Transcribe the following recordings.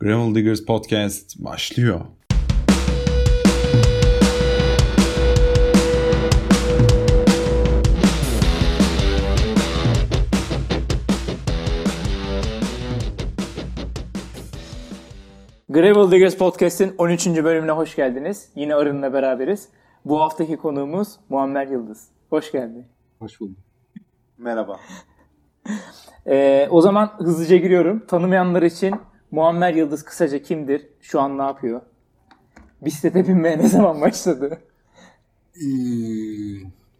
Gravel Diggers Podcast başlıyor. Gravel Diggers Podcast'in 13. bölümüne hoş geldiniz. Yine Arın'la beraberiz. Bu haftaki konuğumuz Muammer Yıldız. Hoş geldin. Hoş bulduk. Merhaba. Ee, o zaman hızlıca giriyorum. Tanımayanlar için Muammer Yıldız kısaca kimdir? Şu an ne yapıyor? Bisiklete binmeye ne zaman başladı? Ee,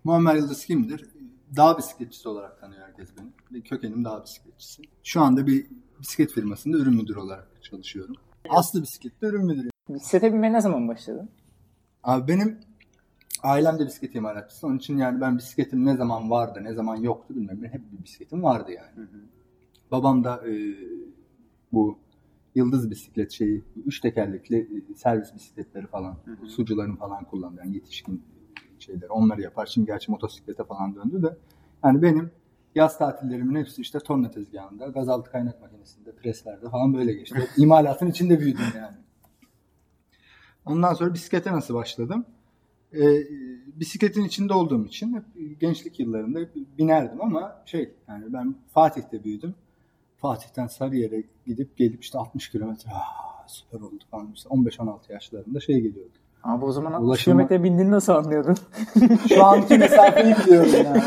Muammer Yıldız kimdir? Dağ bisikletçisi olarak tanıyor herkes beni. Ve kökenim dağ bisikletçisi. Şu anda bir bisiklet firmasında ürün müdürü olarak çalışıyorum. Aslı bisiklette ürün müdürü. Bisiklete binmeye ne zaman başladın? Abi benim ailem de bisiklet imalatçısı. Onun için yani ben bisikletim ne zaman vardı, ne zaman yoktu bilmem. Hep bir bisikletim vardı yani. Babam da e, bu Yıldız bisiklet şeyi, üç tekerlekli e, servis bisikletleri falan, sucuların falan kullandığı yani yetişkin şeyler. Onları yapar. Şimdi gerçi motosiklete falan döndü de. Yani benim yaz tatillerimin hepsi işte torna tezgahında, gazaltı kaynak makinesinde, preslerde falan böyle geçti. İmalatın içinde büyüdüm yani. Ondan sonra bisiklete nasıl başladım? Ee, bisikletin içinde olduğum için hep gençlik yıllarında hep binerdim ama şey yani ben Fatih'te büyüdüm. Fatih'ten Sarıyer'e gidip gelip işte 60 kilometre "Aa, süper oldu falan. İşte 15-16 yaşlarında şey geliyordu. Abi o zaman 60 Ulaşılma- kilometre bindiğini nasıl anlıyordun? Şu anki mesafeyi biliyorum yani.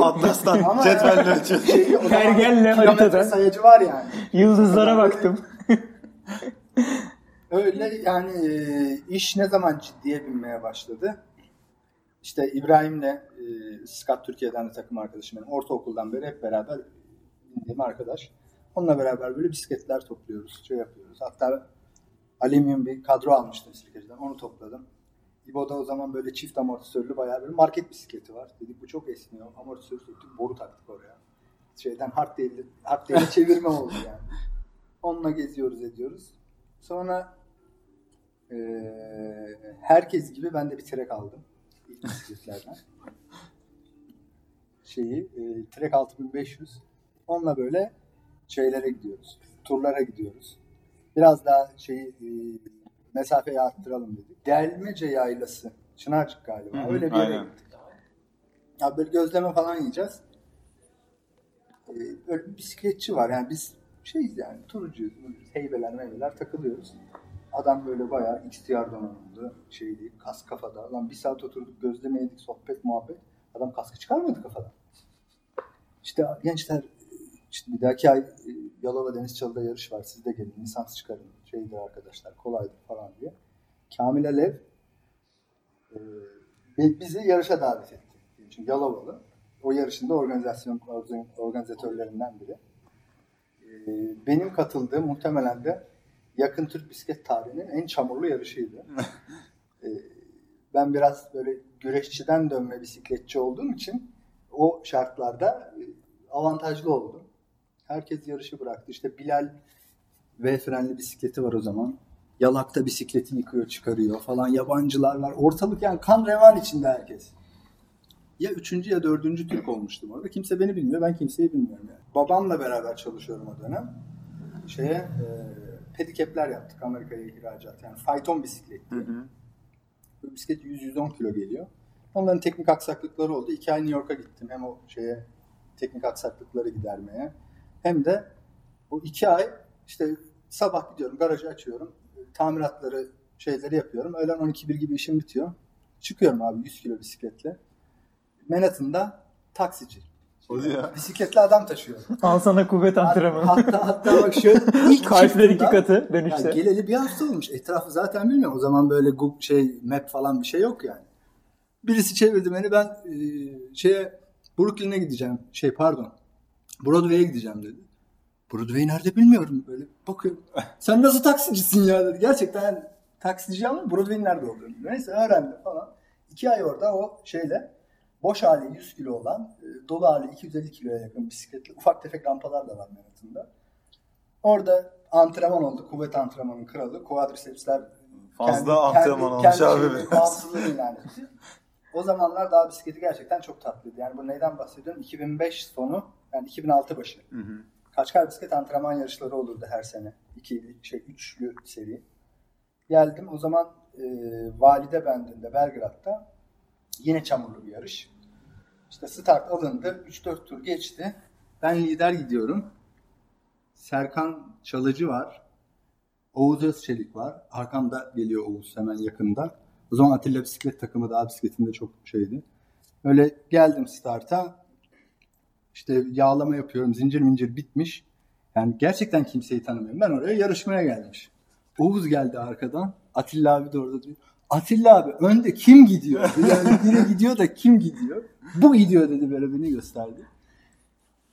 Atlas'tan cetvelle ölçüyor. Şeyi, o zaman Pergelle haritada. sayacı var yani. Yıldızlara baktım. Öyle yani e, iş ne zaman ciddiye binmeye başladı? İşte İbrahim'le e, Scott Türkiye'den de takım arkadaşım benim. Ortaokuldan beri hep beraber bindiğim arkadaş. Onunla beraber böyle bisikletler topluyoruz, şey yapıyoruz. Hatta alüminyum bir kadro almıştım bisikletçiden. Onu topladım. İbo'da o zaman böyle çift amortisörlü bayağı bir market bisikleti var. Dedik bu çok esniyor. Amortisörü söktük, boru taktık oraya. Şeyden hard değil'e hard değil'e çevirme oldu yani. Onunla geziyoruz ediyoruz. Sonra eee, herkes gibi ben de bir trek aldım. İlk bisikletlerden. Şeyi, e, trek 6500. Onunla böyle şeylere gidiyoruz. Turlara gidiyoruz. Biraz daha şeyi e, mesafeyi arttıralım dedik. Delmece yaylası. Çınarcık galiba. Hı hı, Öyle bir yere gittik. Ya böyle gözleme falan yiyeceğiz. Ee, böyle bir bisikletçi var. Yani biz şeyiz yani turcuyuz. Heybeler meyveler takılıyoruz. Adam böyle bayağı XTR donanımlı şeydi. Kas kafada. Lan bir saat oturduk gözleme yedik sohbet muhabbet. Adam kaskı çıkarmadı kafadan. İşte gençler işte bir dahaki ay e, Yalova Deniz Çalı'da yarış var. Siz de gelin. Lisans çıkarın. Şeydir arkadaşlar. Kolaydır falan diye. Kamil Alev e, bi- bizi yarışa davet etti. Çünkü Yalovalı. O yarışın da organizasyon organizatörlerinden biri. E, benim katıldığım muhtemelen de yakın Türk bisiklet tarihinin en çamurlu yarışıydı. E, ben biraz böyle güreşçiden dönme bisikletçi olduğum için o şartlarda e, avantajlı oldum. Herkes yarışı bıraktı. İşte Bilal V frenli bisikleti var o zaman. Yalakta bisikleti yıkıyor çıkarıyor falan. Yabancılar var. Ortalık yani kan revan içinde herkes. Ya üçüncü ya dördüncü Türk olmuştum orada. Kimse beni bilmiyor. Ben kimseyi bilmiyorum yani. Babamla beraber çalışıyorum o dönem. Şeye e, pedikepler yaptık Amerika'ya ihracat. Yani fayton bisikletti. Bu bisiklet 100-110 kilo geliyor. Onların teknik aksaklıkları oldu. İki ay New York'a gittim. Hem o şeye teknik aksaklıkları gidermeye. Hem de bu iki ay işte sabah gidiyorum garajı açıyorum. Tamiratları şeyleri yapıyorum. Öğlen 12-1 gibi işim bitiyor. Çıkıyorum abi 100 kilo bisikletle. Manhattan'da taksici. Hadi ya. Bisikletli adam taşıyor. Al sana kuvvet antrenmanı. hatta, hatta bak şöyle ilk Kalpler iki katı dönüşte. geleli bir hafta olmuş. Etrafı zaten bilmiyorum. O zaman böyle Google şey map falan bir şey yok yani. Birisi çevirdi beni ben e, şeye Brooklyn'e gideceğim. Şey pardon. Broadway'e gideceğim dedi. Broadway nerede bilmiyorum. Böyle bakıyorum. Sen nasıl taksicisin ya dedi. Gerçekten yani taksici ama Broadway'in nerede olduğunu. Neyse öğrendim falan. İki ay orada o şeyle boş hali 100 kilo olan e, dolu hali 250 kiloya yakın bisikletli ufak tefek rampalar da var Manhattan'da. Orada antrenman oldu. Kuvvet antrenmanının kralı. Quadricepsler Fazla antrenman olmuş abi şeyini, biraz. O zamanlar dağ bisikleti gerçekten çok tatlıydı. Yani bu neyden bahsediyorum? 2005 sonu, yani 2006 başı. Kaçkar bisiklet antrenman yarışları olurdu her sene. İki, şey, üçlü seri. Geldim o zaman e, Valide Bendi'nde Belgrad'da yine çamurlu bir yarış. İşte start alındı. 3-4 tur geçti. Ben lider gidiyorum. Serkan Çalıcı var. Oğuz Özçelik var. Arkamda geliyor Oğuz hemen yakında. O zaman Atilla bisiklet takımı daha bisikletinde çok şeydi. Öyle geldim starta. İşte yağlama yapıyorum. Zincir mincir bitmiş. Yani gerçekten kimseyi tanımıyorum. Ben oraya yarışmaya gelmiş. Oğuz geldi arkadan. Atilla abi de orada diyor. Atilla abi önde kim gidiyor? Yani biri gidiyor da kim gidiyor? Bu gidiyor dedi böyle beni gösterdi.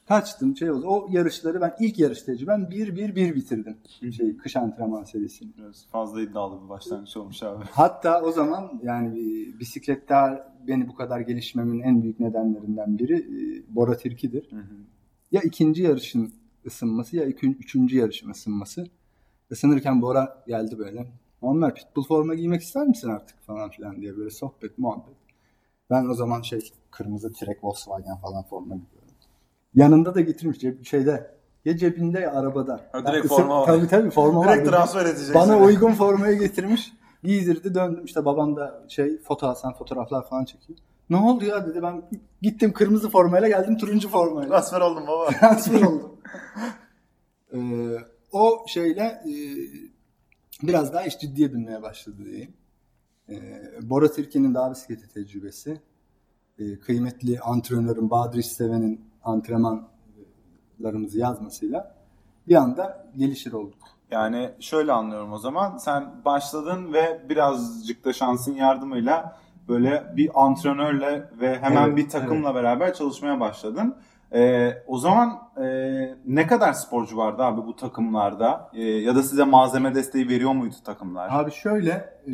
Kaçtım şey oldu. O yarışları ben ilk yarış tecrübem 1-1-1 bitirdim. Şey, kış antrenman serisini. Biraz fazla iddialı bir başlangıç olmuş abi. Hatta o zaman yani bisiklette beni bu kadar gelişmemin en büyük nedenlerinden biri e, Bora Tirki'dir. Hı hı. Ya ikinci yarışın ısınması ya iki, üçüncü yarışın ısınması. Isınırken Bora geldi böyle. Muammer pitbull forma giymek ister misin artık falan filan diye böyle sohbet muhabbet. Ben o zaman şey kırmızı Trek Volkswagen falan forma giyiyorum. Yanında da getirmiş ceb şeyde ya cebinde ya arabada. Ha, direkt ısın- forma var. Tabii tabii forma var. Direkt transfer edeceksin. Bana uygun formayı getirmiş. Giydirdi döndüm işte babam da şey foto Hasan fotoğraflar falan çekiyor. Ne oldu ya dedi ben gittim kırmızı formayla geldim turuncu formayla. Transfer oldum baba. Transfer oldum. Ee, o şeyle e, biraz daha iş ciddiye binmeye başladı diyeyim. Ee, Bora Türkiye'nin dağ bisikleti tecrübesi, e, kıymetli antrenörüm Bahadır İsteven'in antrenmanlarımızı yazmasıyla bir anda gelişir olduk. Yani şöyle anlıyorum o zaman. Sen başladın ve birazcık da şansın yardımıyla böyle bir antrenörle ve hemen Evet, bir takımla beraber çalışmaya başladın. Ee, o zaman e, ne kadar sporcu vardı abi bu takımlarda? Ee, ya da size malzeme desteği veriyor muydu takımlar? Abi şöyle e,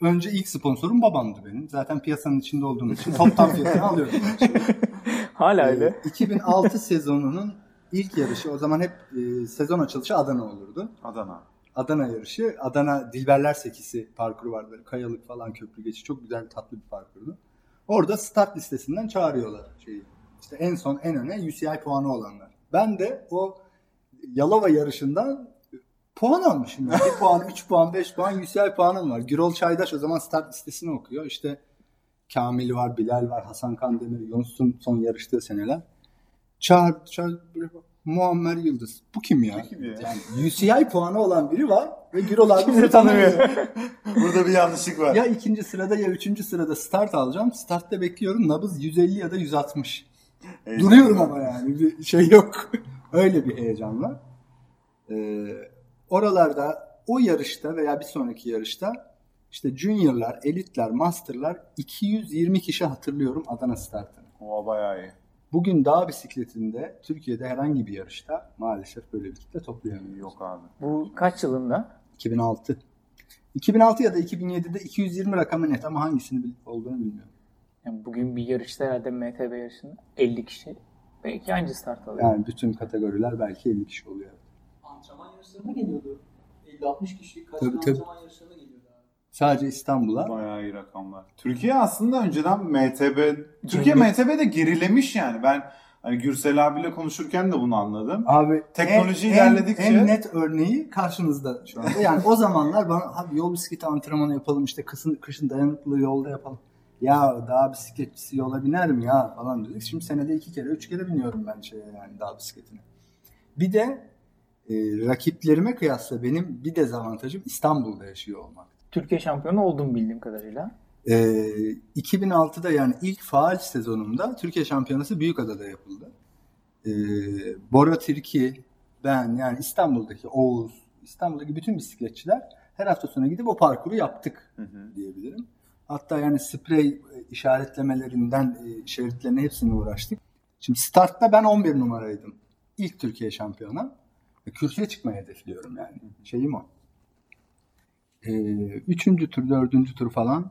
önce ilk sponsorum babamdı benim. Zaten piyasanın içinde olduğum için toptan fiyatını alıyorum. Hala Ee, öyle. 2006 sezonunun ilk yarışı o zaman hep e, sezon açılışı Adana olurdu. Adana. Adana yarışı. Adana Dilberler Sekisi parkuru var böyle kayalık falan köprü geçi çok güzel tatlı bir parkurdu. Orada start listesinden çağırıyorlar şeyi. İşte en son en öne UCI puanı olanlar. Ben de o Yalova yarışından puan almışım. Yani. 1 puan, 3 puan, 5 puan UCI puanım var. Gürol Çaydaş o zaman start listesini okuyor. İşte Kamil var, Bilal var, Hasan Kandemir, Yunus'un son yarıştığı seneler. Çağır, çağır. Muammer Yıldız. Bu kim ya? Bu kim ya? Yani UCI puanı olan biri var ve Gürol abi Kimse tanımıyor. Burada bir yanlışlık var. ya ikinci sırada ya üçüncü sırada start alacağım. Startta bekliyorum. Nabız 150 ya da 160. Heyecan. Duruyorum ama yani bir şey yok. Öyle bir heyecan var. Ee, oralarda o yarışta veya bir sonraki yarışta işte juniorlar, elitler, masterlar 220 kişi hatırlıyorum Adana startını. O bayağı iyi. Bugün dağ bisikletinde Türkiye'de herhangi bir yarışta maalesef böyle bir kitle toplayamıyoruz. Yok abi. Bu kaç yılında? 2006. 2006 ya da 2007'de 220 rakamı net ama hangisini bil- olduğunu bilmiyorum. Yani bugün bir yarışta herhalde MTB yarışında 50 kişi. Belki aynı start alıyor. Yani bütün kategoriler belki 50 kişi oluyor. antrenman yarışlarına geliyordu. 50-60 kişi kaç Tabii, tane tabii. antrenman yarışlarına geliyordu. Sadece İstanbul'a. Bayağı iyi rakamlar. Türkiye aslında önceden MTB Türkiye Cennet. MTB'de gerilemiş yani. Ben hani Gürsel abiyle konuşurken de bunu anladım. Abi Teknoloji en, ilerledikçe- en, net örneği karşınızda şu anda. Yani o zamanlar bana abi yol bisikleti antrenmanı yapalım işte kışın, kışın dayanıklı yolda yapalım. Ya dağ bisikletçisi yola biner mi ya falan dedik. Şimdi senede iki kere üç kere biniyorum ben şeye yani dağ bisikletine. Bir de e, rakiplerime kıyasla benim bir dezavantajım İstanbul'da yaşıyor olmak. Türkiye şampiyonu oldum bildiğim kadarıyla. Ee, 2006'da yani ilk faal sezonumda Türkiye Şampiyonası Büyükada'da yapıldı. Ee, Bora Tirki, ben yani İstanbul'daki Oğuz, İstanbul'daki bütün bisikletçiler her hafta sonu gidip o parkuru yaptık Hı hı. diyebilirim. Hatta yani sprey e, işaretlemelerinden e, işaretlerine hepsine uğraştık. Şimdi startta ben 11 numaraydım. İlk Türkiye şampiyonu. E, Kürsüye çıkmayı hedefliyorum yani. Şeyim o. E, üçüncü tur, dördüncü tur falan.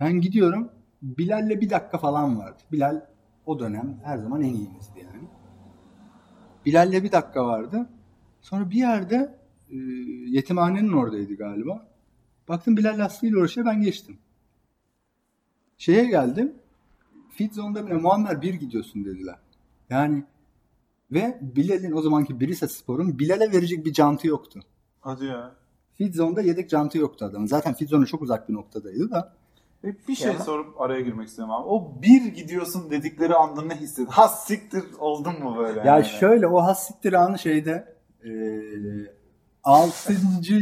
Ben gidiyorum. Bilal'le bir dakika falan vardı. Bilal o dönem her zaman en iyimizdi yani. Bilal'le bir dakika vardı. Sonra bir yerde e, yetimhanenin oradaydı galiba. Baktım Bilal lastiğiyle uğraşıyor ben geçtim. Şeye geldim. Fit zone'da bile Muammer bir gidiyorsun dediler. Yani Ve Bilal'in o zamanki Brisa Spor'un Bilal'e verecek bir jantı yoktu. Hadi ya. Feedzone'da yedek jantı yoktu adamın. Zaten Feedzone'a çok uzak bir noktadaydı da. E, Bir şey Ya. sorup araya girmek istiyorum abi. O bir gidiyorsun dedikleri anda ne hissettin? Ha siktir oldun mu böyle? Ya yani? şöyle o hassiktir anı şeyde eee 6.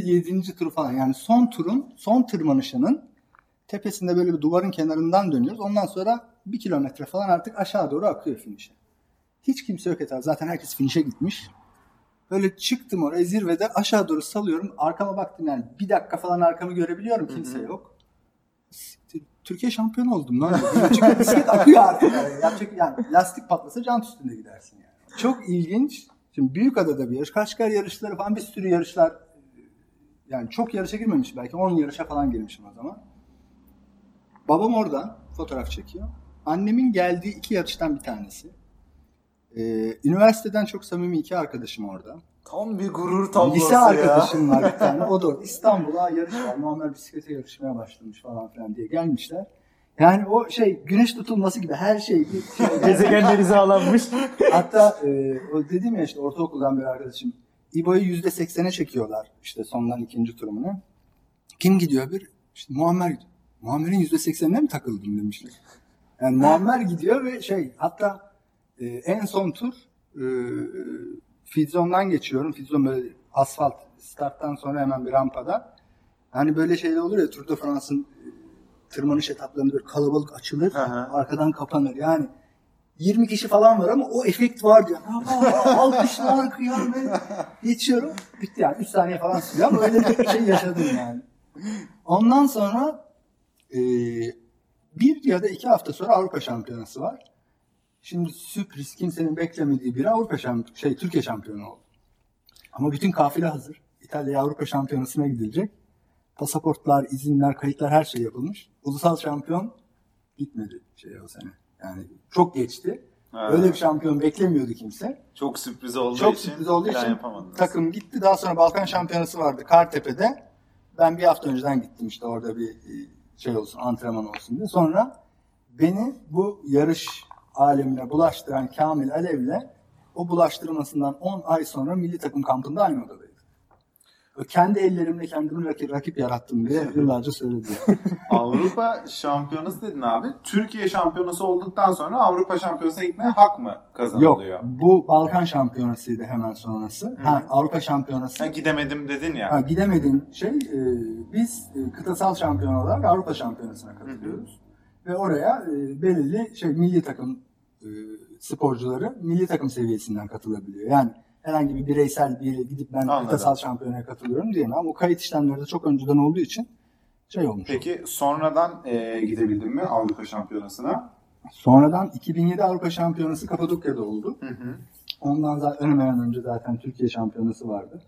7. tur falan yani son turun son tırmanışının tepesinde böyle bir duvarın kenarından dönüyoruz. Ondan sonra bir kilometre falan artık aşağı doğru akıyor finişe. Hiç kimse yok etrafta. Zaten herkes finişe gitmiş. Böyle çıktım oraya zirvede aşağı doğru salıyorum. Arkama baktım yani bir dakika falan arkamı görebiliyorum. Kimse yok. Siktir, Türkiye şampiyonu oldum lan. Çünkü bisiklet akıyor artık. Yani. Yapacak, yani lastik patlasa jant üstünde gidersin yani. Çok ilginç. Şimdi Büyükada'da bir yarış. Kaşgar yarışları falan bir sürü yarışlar. Yani çok yarışa girmemiş belki. 10 yarışa falan girmişim o zaman. Babam orada fotoğraf çekiyor. Annemin geldiği iki yarıştan bir tanesi. Ee, üniversiteden çok samimi iki arkadaşım orada. Tam bir gurur tablosu Lise ya. arkadaşım var bir tane. O da. İstanbul'a yarış var. Muammer bisiklete yarışmaya başlamış falan filan diye gelmişler. Yani o şey güneş tutulması gibi her şey. şey. Gezegenler hizalanmış. Hatta e, o dedim ya işte ortaokuldan bir arkadaşım. İbo'yu yüzde seksene çekiyorlar işte sondan ikinci turumuna. Kim gidiyor bir? İşte Muammer gidiyor. Muammer'in yüzde seksenine mi takıldım demişler. Yani Muammer gidiyor ve şey hatta e, en son tur e, Fidzon'dan geçiyorum. Fidzon böyle asfalt starttan sonra hemen bir rampada. Hani böyle şeyler olur ya Tour de France'ın e, tırmanış etaplarında böyle kalabalık açılır. Hı. Arkadan kapanır. Yani 20 kişi falan var ama o efekt var diyor. Alkışlar, kıyamet. Geçiyorum. Bitti yani. 3 saniye falan sürüyor ama öyle bir şey yaşadım yani. Ondan sonra e, bir ya da iki hafta sonra Avrupa Şampiyonası var. Şimdi sürpriz kimsenin beklemediği bir Avrupa şamp şey Türkiye şampiyonu oldu. Ama bütün kafile hazır. İtalya Avrupa Şampiyonası'na gidilecek. Pasaportlar, izinler, kayıtlar her şey yapılmış. Ulusal şampiyon gitmedi şey o sene. Yani çok geçti. Ha. Öyle bir şampiyon beklemiyordu kimse. Çok sürpriz olduğu Çok için. sürpriz olduğu için takım gitti. Daha sonra Balkan Şampiyonası vardı Kartepe'de. Ben bir hafta önceden gittim işte orada bir e, şey olsun, antrenman olsun diye. Sonra beni bu yarış alemine bulaştıran Kamil Alev'le o bulaştırmasından 10 ay sonra milli takım kampında aynı odadaydık. O kendi ellerimle kendimi rakip, rakip yarattım diye yıllarca söyledi. Avrupa şampiyonası dedin abi. Türkiye şampiyonası olduktan sonra Avrupa şampiyonasına gitmeye hak mı Yok, kazanılıyor? bu Balkan Şampiyonasıydı hemen sonrası. Ha, Avrupa Şampiyonası. Sen gidemedim dedin ya. Ha, gidemediğim şey e, biz e, kıtasal şampiyon olarak Avrupa Şampiyonası'na katılıyoruz. Ve oraya e, belirli şey milli takım e, sporcuları milli takım seviyesinden katılabiliyor. Yani herhangi bir bireysel bir yere gidip ben Anladım. kıtasal şampiyonaya katılıyorum diyemem. Ama o kayıt işlemleri de çok önceden olduğu için şey olmuş. Peki sonradan e, gidebildin mi Avrupa şampiyonasına? Sonradan 2007 Avrupa Şampiyonası Kapadokya'da oldu. Hı hı. Ondan zaten hemen önce zaten Türkiye şampiyonası vardı.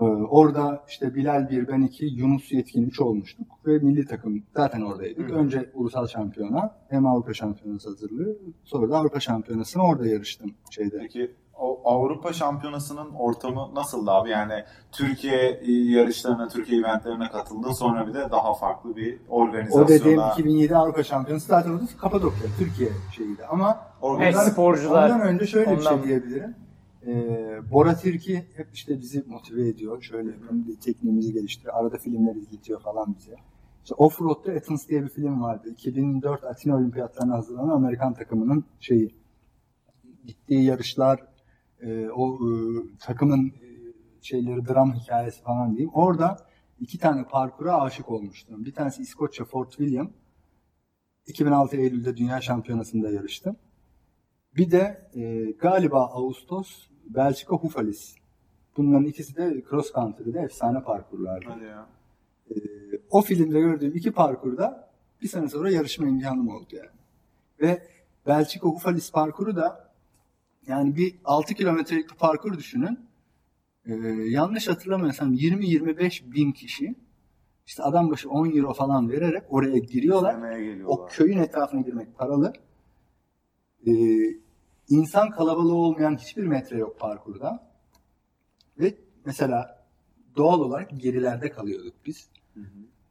Ee, orada işte Bilal 1, ben 2, Yunus Yetkin 3 olmuştuk ve milli takım zaten oradaydık. Hı. Önce ulusal şampiyona hem Avrupa şampiyonası hazırlığı sonra da Avrupa şampiyonasına orada yarıştım şeyde. Peki o Avrupa şampiyonasının ortamı nasıldı abi? Yani Türkiye yarışlarına, Türkiye eventlerine katıldın sonra bir de daha farklı bir O dediğim organizasyona 2007 Avrupa şampiyonası zaten orada Kapadokya, Türkiye şeyiydi ama Evet, organiz- sporcular. Ondan önce şöyle bir Ondan- şey diyebilirim. Ee, Bora Tirki hep işte bizi motive ediyor. Şöyle yapalım, bir tekniğimizi geliştiriyor. Arada filmler izletiyor falan bize. İşte Offroad'da Athens diye bir film vardı. 2004 Atina Olimpiyatlarına hazırlanan Amerikan takımının şeyi. Gittiği yarışlar, e, o e, takımın e, şeyleri, dram hikayesi falan diyeyim. Orada iki tane parkura aşık olmuştum. Bir tanesi İskoçya Fort William. 2006 Eylül'de Dünya Şampiyonası'nda yarıştım. Bir de e, galiba Ağustos Belçika Hufalis. Bunların ikisi de cross country'de efsane parkurlardı. Hadi ya. E, o filmde gördüğüm iki parkurda bir sene sonra yarışma imkanım oldu yani. Ve Belçika Hufalis parkuru da yani bir 6 kilometrelik bir parkur düşünün. E, yanlış hatırlamıyorsam 20-25 bin kişi işte adam başı 10 euro falan vererek oraya giriyorlar. O köyün etrafına girmek paralı. Ee, insan kalabalığı olmayan hiçbir metre yok parkurda. Ve mesela doğal olarak gerilerde kalıyorduk biz.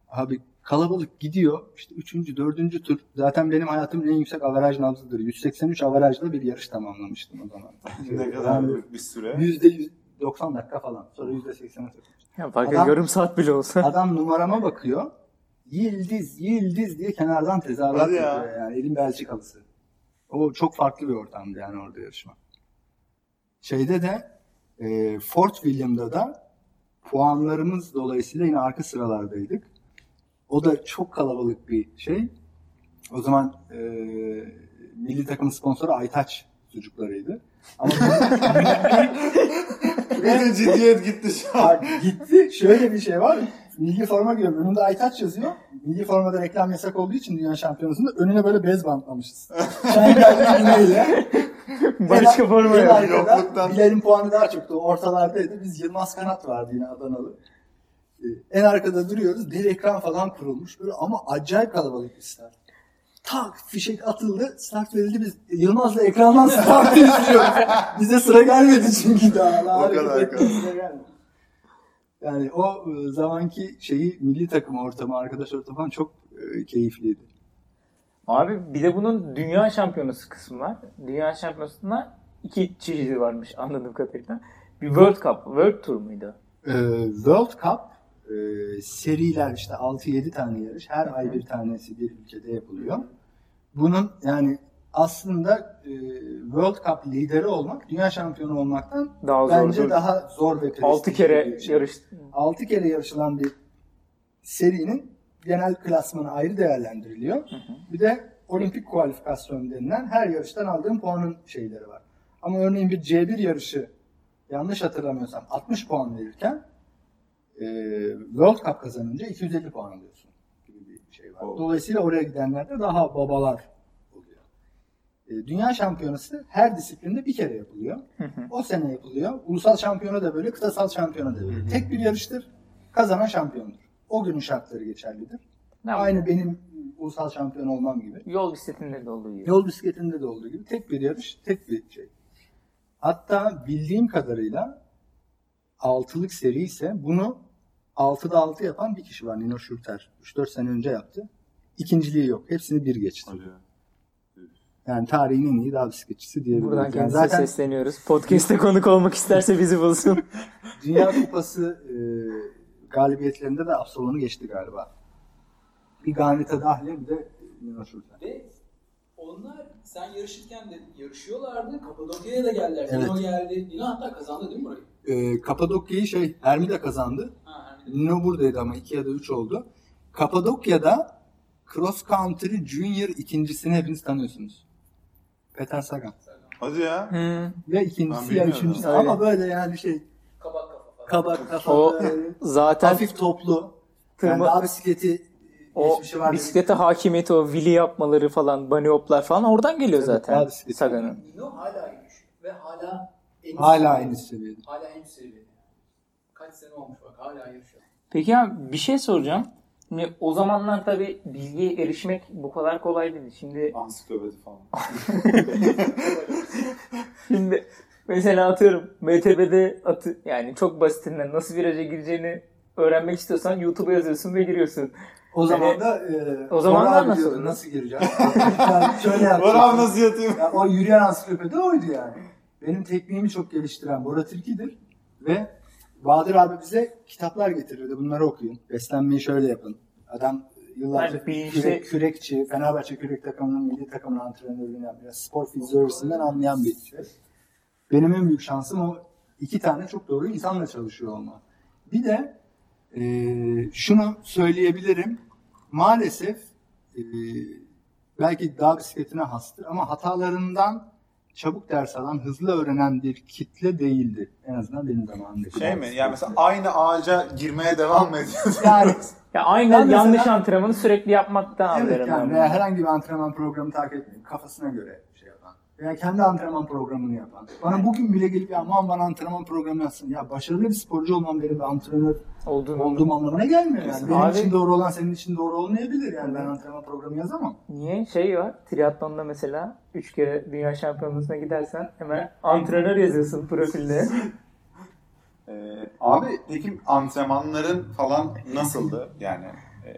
Abi kalabalık gidiyor. İşte üçüncü, dördüncü tur. Zaten benim hayatımın en yüksek avaraj nabzıdır. 183 avarajla bir yarış tamamlamıştım o zaman. ne kadar Yani bir süre. Yüzde yüz- 90 dakika falan. Sonra yüzde 80'e Ya fark Adam- yarım saat bile olsa. Adam numarama bakıyor. Yıldız, Yıldız diye kenardan tezahürat Hadi ya. yapıyor yani. Elin Belçikalısı. O çok farklı bir ortamdı yani orada yarışma. Şeyde de e, Fort William'da da puanlarımız dolayısıyla yine arka sıralardaydık. O da çok kalabalık bir şey. O zaman e, milli takım sponsoru Aytaç çocuklarıydı. Ama Bir de ciddiyet gitti şu an. Bak gitti. Şöyle bir şey var. Milli forma giyiyorum. Önünde Aytaç yazıyor. Milli formada reklam yasak olduğu için dünya şampiyonasında önüne böyle bez bantlamışız. Şengel iğneyle. Başka forma yok. Bilal'in puanı daha çoktu. Ortalardaydı. Biz Yılmaz Kanat vardı yine Adanalı. Ee, En arkada duruyoruz. Bir ekran falan kurulmuş. Böyle ama acayip kalabalık bir start. Tak fişek atıldı. Start verildi. Biz Yılmaz'la ekrandan startı izliyoruz. Bize sıra gelmedi çünkü daha. O kadar sıra gelmedi. Yani o e, zamanki şeyi milli takım ortamı, arkadaş ortamı falan çok e, keyifliydi. Abi bir de bunun dünya şampiyonası kısmı var. Dünya şampiyonasında iki çeşidi varmış anladığım kadarıyla. Bir World Cup, World Tour muydu? Ee, World Cup e, seriler işte 6-7 tane yarış. Her ay bir tanesi bir ülkede yapılıyor. Bunun yani aslında e, World Cup lideri olmak dünya şampiyonu olmaktan Daha zor. bence daha zor ve 6 kere yarış. 6 kere yarışılan bir serinin genel klasmanı ayrı değerlendiriliyor. Bir de olimpik kualifikasyon denilen her yarıştan aldığın puanın şeyleri var. Ama örneğin bir C1 yarışı yanlış hatırlamıyorsam 60 puan verirken e, World Cup kazanınca 250 puan alıyorsun gibi bir şey var. Oo. Dolayısıyla oraya gidenler de daha babalar Dünya şampiyonası her disiplinde bir kere yapılıyor. O sene yapılıyor. Ulusal şampiyona da böyle, kıtasal şampiyona da böyle. Tek bir yarıştır. Kazanan şampiyondur. O günün şartları geçerlidir. Ne Aynı benim ulusal şampiyon olmam gibi. Yol bisikletinde de olduğu gibi. Yol bisikletinde de olduğu gibi tek bir yarış, tek bir şey. Hatta bildiğim kadarıyla altılık seri ise bunu 6'da 6 yapan bir kişi var. Nino Schurter. 3-4 sene önce yaptı. İkinciliği yok. Hepsini bir geçti. Yani tarihin en iyi dağ bisikletçisi diyebiliriz. Buradan Yani zaten sesleniyoruz. Podcast'te konuk olmak isterse bizi bulsun. Dünya Kupası e, galibiyetlerinde de Absolon'u geçti galiba. Bir Garneta dahil bir de Nino Schurter. Ve onlar sen yarışırken de yarışıyorlardı. Kapadokya'ya da geldiler. Evet. Nino geldi. Nino hatta kazandı değil mi burayı? E, Kapadokya'yı şey Hermi de kazandı. Ha, Hermi. Nino buradaydı ama 2 ya da 3 oldu. Kapadokya'da Cross Country Junior ikincisini hepiniz tanıyorsunuz. Peter Sagan. Hadi ya. Hmm. Ya ikincisi ya üçüncüsü Öyle. ama böyle yani şey Kabak kafa falan. kabak kafa O zaten hafif toplu. Yani daha bisikleti o bisiklete hakimiyeti, o wheelie yapmaları falan, bunny hoplar falan oradan geliyor Tabii, zaten. Sagan'ın. Nino hala güçlü. Ve hala en Hala aynı seviyede. Hala en seviyede. Kaç sene olmuş bak hala yarışıyor. Peki abi bir şey soracağım. Şimdi o zamanlar tabii bilgiye erişmek bu kadar kolay değil. Şimdi Ansiklopedi falan. şimdi mesela atıyorum MTB'de atı yani çok basitinden nasıl viraja gireceğini öğrenmek istiyorsan YouTube'a yazıyorsun ve giriyorsun. O zaman Yani- da e, o zamanlar Bora abi nasıl? diyordu, nasıl gireceğim? yani şöyle yapacaksın. nasıl yatayım? Ya o yürüyen ansiklopedi oydu yani. Benim tekniğimi çok geliştiren Bora Tilki'dir. Ve Bahadır abi bize kitaplar getirirdi. Bunları okuyun. Beslenmeyi şöyle yapın. Adam yıllarca Yani bir kürek- şey- kürekçi, Fenerbahçe kürek takımının milli takımının antrenörlüğünü biraz spor fizyolojisinden anlayan bir şey. Benim en büyük şansım o iki tane çok doğru insanla çalışıyor olma. Bir de eee, şunu söyleyebilirim. Maalesef eee, belki dağ bisikletine hastır ama hatalarından çabuk ders alan, hızlı öğrenen bir kitle değildi. En azından benim zamanımdaki. Şey mi? Yani mesela aynı ağaca girmeye devam mı ediyorsun? yani Ya aynı mesela- yanlış antrenmanı sürekli yapmaktan Evet anlarım yani veya herhangi bir antrenman programı takip etmeyip kafasına göre. Veya kendi antrenman programını yapan. Bana bugün bile gelip ya aman bana antrenman programı yazsın. Ya başarılı bir sporcu olmam benim bir antrenör Olduğunu olduğum anlamına gelmiyor yani. Benim Abi- için doğru olan senin için doğru olmayabilir yani ben antrenman programı yazamam. Niye? Şey var. Triatlonda mesela 3 kere dünya şampiyonasına gidersen hemen antrenör yazıyorsun profilde. Ee, abi peki antrenmanların falan nasıldı? Yani Ee,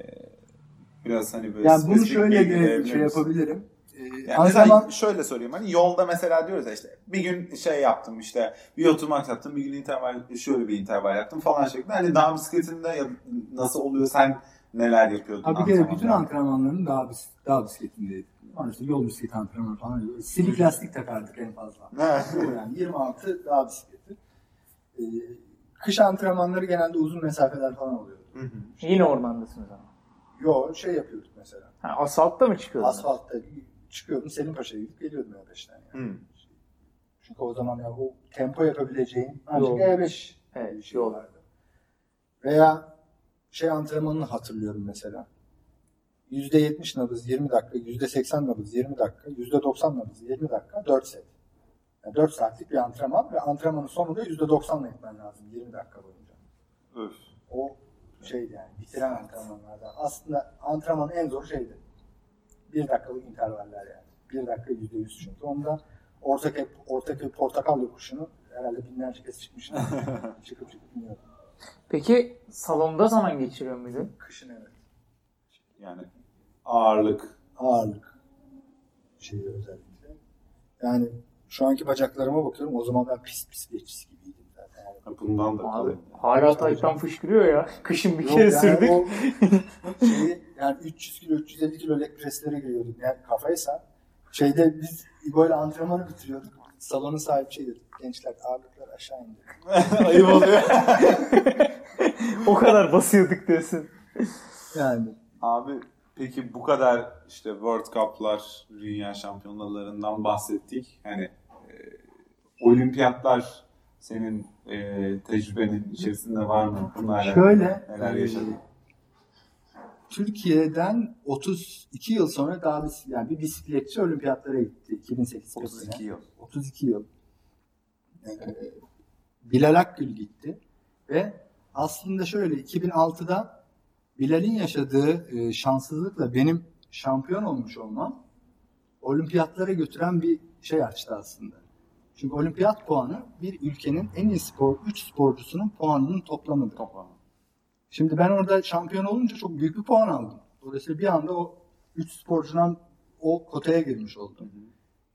biraz hani böyle Yani bunu şöyle bir şey yapabilirim. Ee, Yani mesela şöyle sorayım hani yolda mesela diyoruz ya işte bir gün şey yaptım işte bir oturmak yaptım bir gün interval şöyle bir interval yaptım falan şeklinde. Hani dağ bisikletinde ya nasıl oluyor sen neler yapıyordun? Abi bir kere bütün antrenmanda? antrenmanlarım dağ, bis dağ bisikletindeydi. Ama işte yol bisikleti antrenmanı falan. Silik lastik takardık en fazla. yani 26 dağ bisikleti. Ee, kış antrenmanları genelde uzun mesafeler falan oluyordu. Hı hı. Yine ormandasınız ama. Yo şey yapıyorduk mesela. Ha, asfaltta mı çıkıyordunuz? Asfaltta çıkıyordum Selim Paşa'ya gidip geliyordum E5'ten yani. Hı. Çünkü o zaman ya o tempo yapabileceğin ancak Yol. E5 Evet, bir şey yol. vardı. Veya şey antrenmanını hatırlıyorum mesela. %70 nabız 20 dakika, %80 nabız 20 dakika, %90 nabız 20 dakika, 4 set. Yani 4 saatlik bir antrenman ve antrenmanın sonunda %90'la gitmen lazım 20 dakika boyunca. Öf. O şeydi yani bitiren antrenmanlarda. Aslında antrenmanın en zor şeydi. 1 dakikalık intervaller yani. 1 dakika %100 çünkü. Onda Ortaköy, Ortaköy Portakal yokuşunu herhalde binlerce kez çıkmışım. çıkıp çıkıp iniyordum. Peki salonda zaman geçiriyor muydun? Kışın evet. Yani ağırlık. Ağırlık şeyi özellikle. Yani şu anki bacaklarıma bakıyorum. O zaman ben pis pis zaten. Yani Bundan da Abi hala tayttan fışkırıyor ya. Kışın bir Yok kere yani sürdük. o şeyi, yani 300 kilo 350 kilo leg presslere giriyorduk. Yani kafaysa şeyde biz böyle antrenmanı bitiriyorduk. Salonun sahibi şey dedi. Gençler ağırlıklar aşağı indi. Ayıp oluyor. o kadar basıyorduk diyorsun. Yani Abi peki bu kadar işte World Cup'lar, dünya şampiyonalarından bahsettik. Hani e, olimpiyatlar senin e, tecrübenin içerisinde var mı? Bunlarla şöyle neler e, yaşadın? Türkiye'den 32 yıl sonra daha bir, yani bir bisikletçi olimpiyatlara gitti. 2008 32 Pekin'e. yıl. 32 yıl. Ee, Bilal Akgül gitti ve aslında şöyle 2006'da Bilal'in yaşadığı e, şanssızlıkla benim şampiyon olmuş olmam olimpiyatlara götüren bir şey açtı aslında. Çünkü olimpiyat puanı bir ülkenin en iyi spor 3 sporcusunun puanının toplamıdır. Toplam. Şimdi ben orada şampiyon olunca çok büyük bir puan aldım. Dolayısıyla bir anda o 3 sporcudan o kotaya girmiş oldum.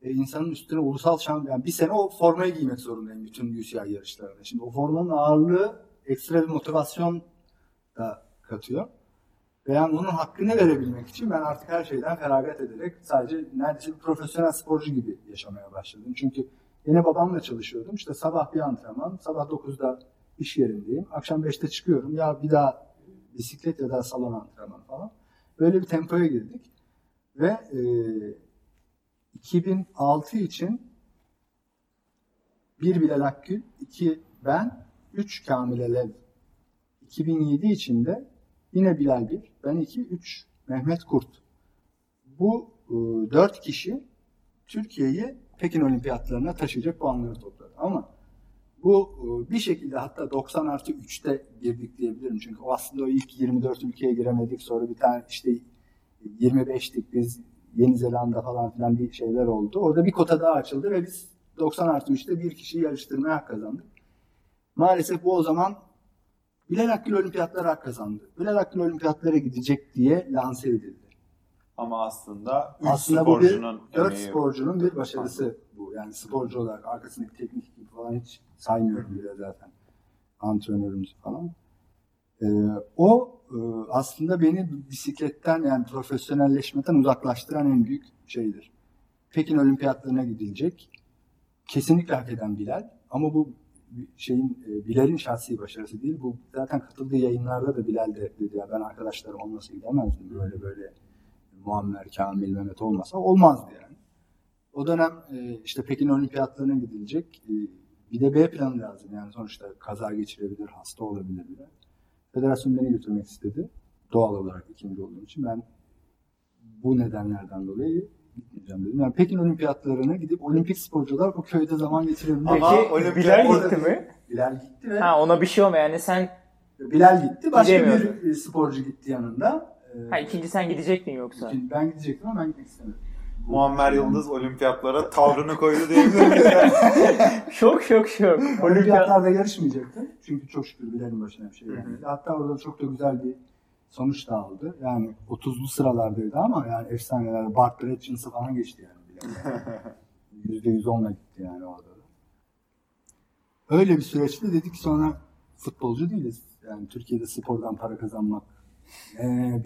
E, insanın üstüne ulusal şampiyon, yani bir sene o formayı giymek zorundayım bütün UCI yarışlarında. Şimdi o formanın ağırlığı ekstra bir motivasyon da katıyor. Ve yani onun hakkını verebilmek için ben artık her şeyden feragat ederek sadece neredeyse bir profesyonel sporcu gibi yaşamaya başladım. Çünkü yine babamla çalışıyordum. İşte sabah bir antrenman, sabah 9'da iş yerindeyim. Akşam 5'te çıkıyorum. Ya bir daha bisiklet ya da salon antrenmanı falan. Böyle bir tempoya girdik. Ve e, 2006 için bir Bilal Akgül, iki ben, üç Kamil Elev. 2007 için de yine Bilal bir, ben iki, üç Mehmet Kurt. Bu e, dört kişi Türkiye'yi Pekin Olimpiyatlarına taşıyacak puanları topladı. Ama bu e, bir şekilde hatta 90 artı 3'te girdik diyebilirim. Çünkü o aslında o ilk 24 ülkeye giremedik. Sonra bir tane işte 25'lik biz Yeni Zelanda falan filan bir şeyler oldu. Orada bir kota daha açıldı ve biz 90 artı 3'te bir kişiyi yarıştırmaya hak kazandık. Maalesef bu o zaman Bilal Akgül olimpiyatlara hak kazandı. Bilal Akgül olimpiyatlara gidecek diye lanse edildi. Ama aslında 3 Aslında bu bir sporcunun 4 emeği- sporcunun bir başarısı bu. Yani sporcu olarak arkasındaki teknik gibi falan hiç saymıyorum bile zaten. Antrenörümüz falan. Ee, o e, aslında beni bisikletten yani profesyonelleşmeden uzaklaştıran en büyük şeydir. Pekin olimpiyatlarına gidilecek. Kesinlikle hak eden Bilal. Ama bu şeyin e, Bilal'in şahsi başarısı değil. Bu zaten katıldığı yayınlarda da Bilal de dedi ya ben arkadaşlarım olmasa gidemezdim. Böyle böyle Muammer, Kamil, Mehmet olmasa olmazdı yani. O dönem e, işte Pekin olimpiyatlarına gidilecek. E, bir de B planı lazım. Yani sonuçta kaza geçirebilir, hasta olabilir bile. Federasyon beni götürmek istedi. Doğal olarak ikinci olduğum için ben bu nedenlerden dolayı gitmeyeceğim dedim. Yani Pekin olimpiyatlarına gidip olimpik sporcular bu köyde zaman geçirebilir. Ama Peki Bilal gitti mi? Bilal gitti ve Ha ona bir şey olmuyor yani sen Bilal gitti. Başka bir e, sporcu gitti yanında. E, ha ikinci sen gidecektin yoksa. ikinci- ben gidecektim ama ben gitmek istemedim. Muammer Yıldız olimpiyatlara tavrını koydu diyebilir miyiz? şok şok şok. Olimpiyat. Olimpiyatlarda yarışmayacaktı. Çünkü çok şükür Bilal'in başına bir şey gelmedi. Hatta orada çok da güzel bir sonuç da aldı. Yani 30'lu sıralardaydı ama yani efsaneler Bart Bretchens'ı falan geçti yani. %110'la gitti yani orada da. Öyle bir süreçte dedik sonra futbolcu değiliz. Yani Türkiye'de spordan para kazanmak ee?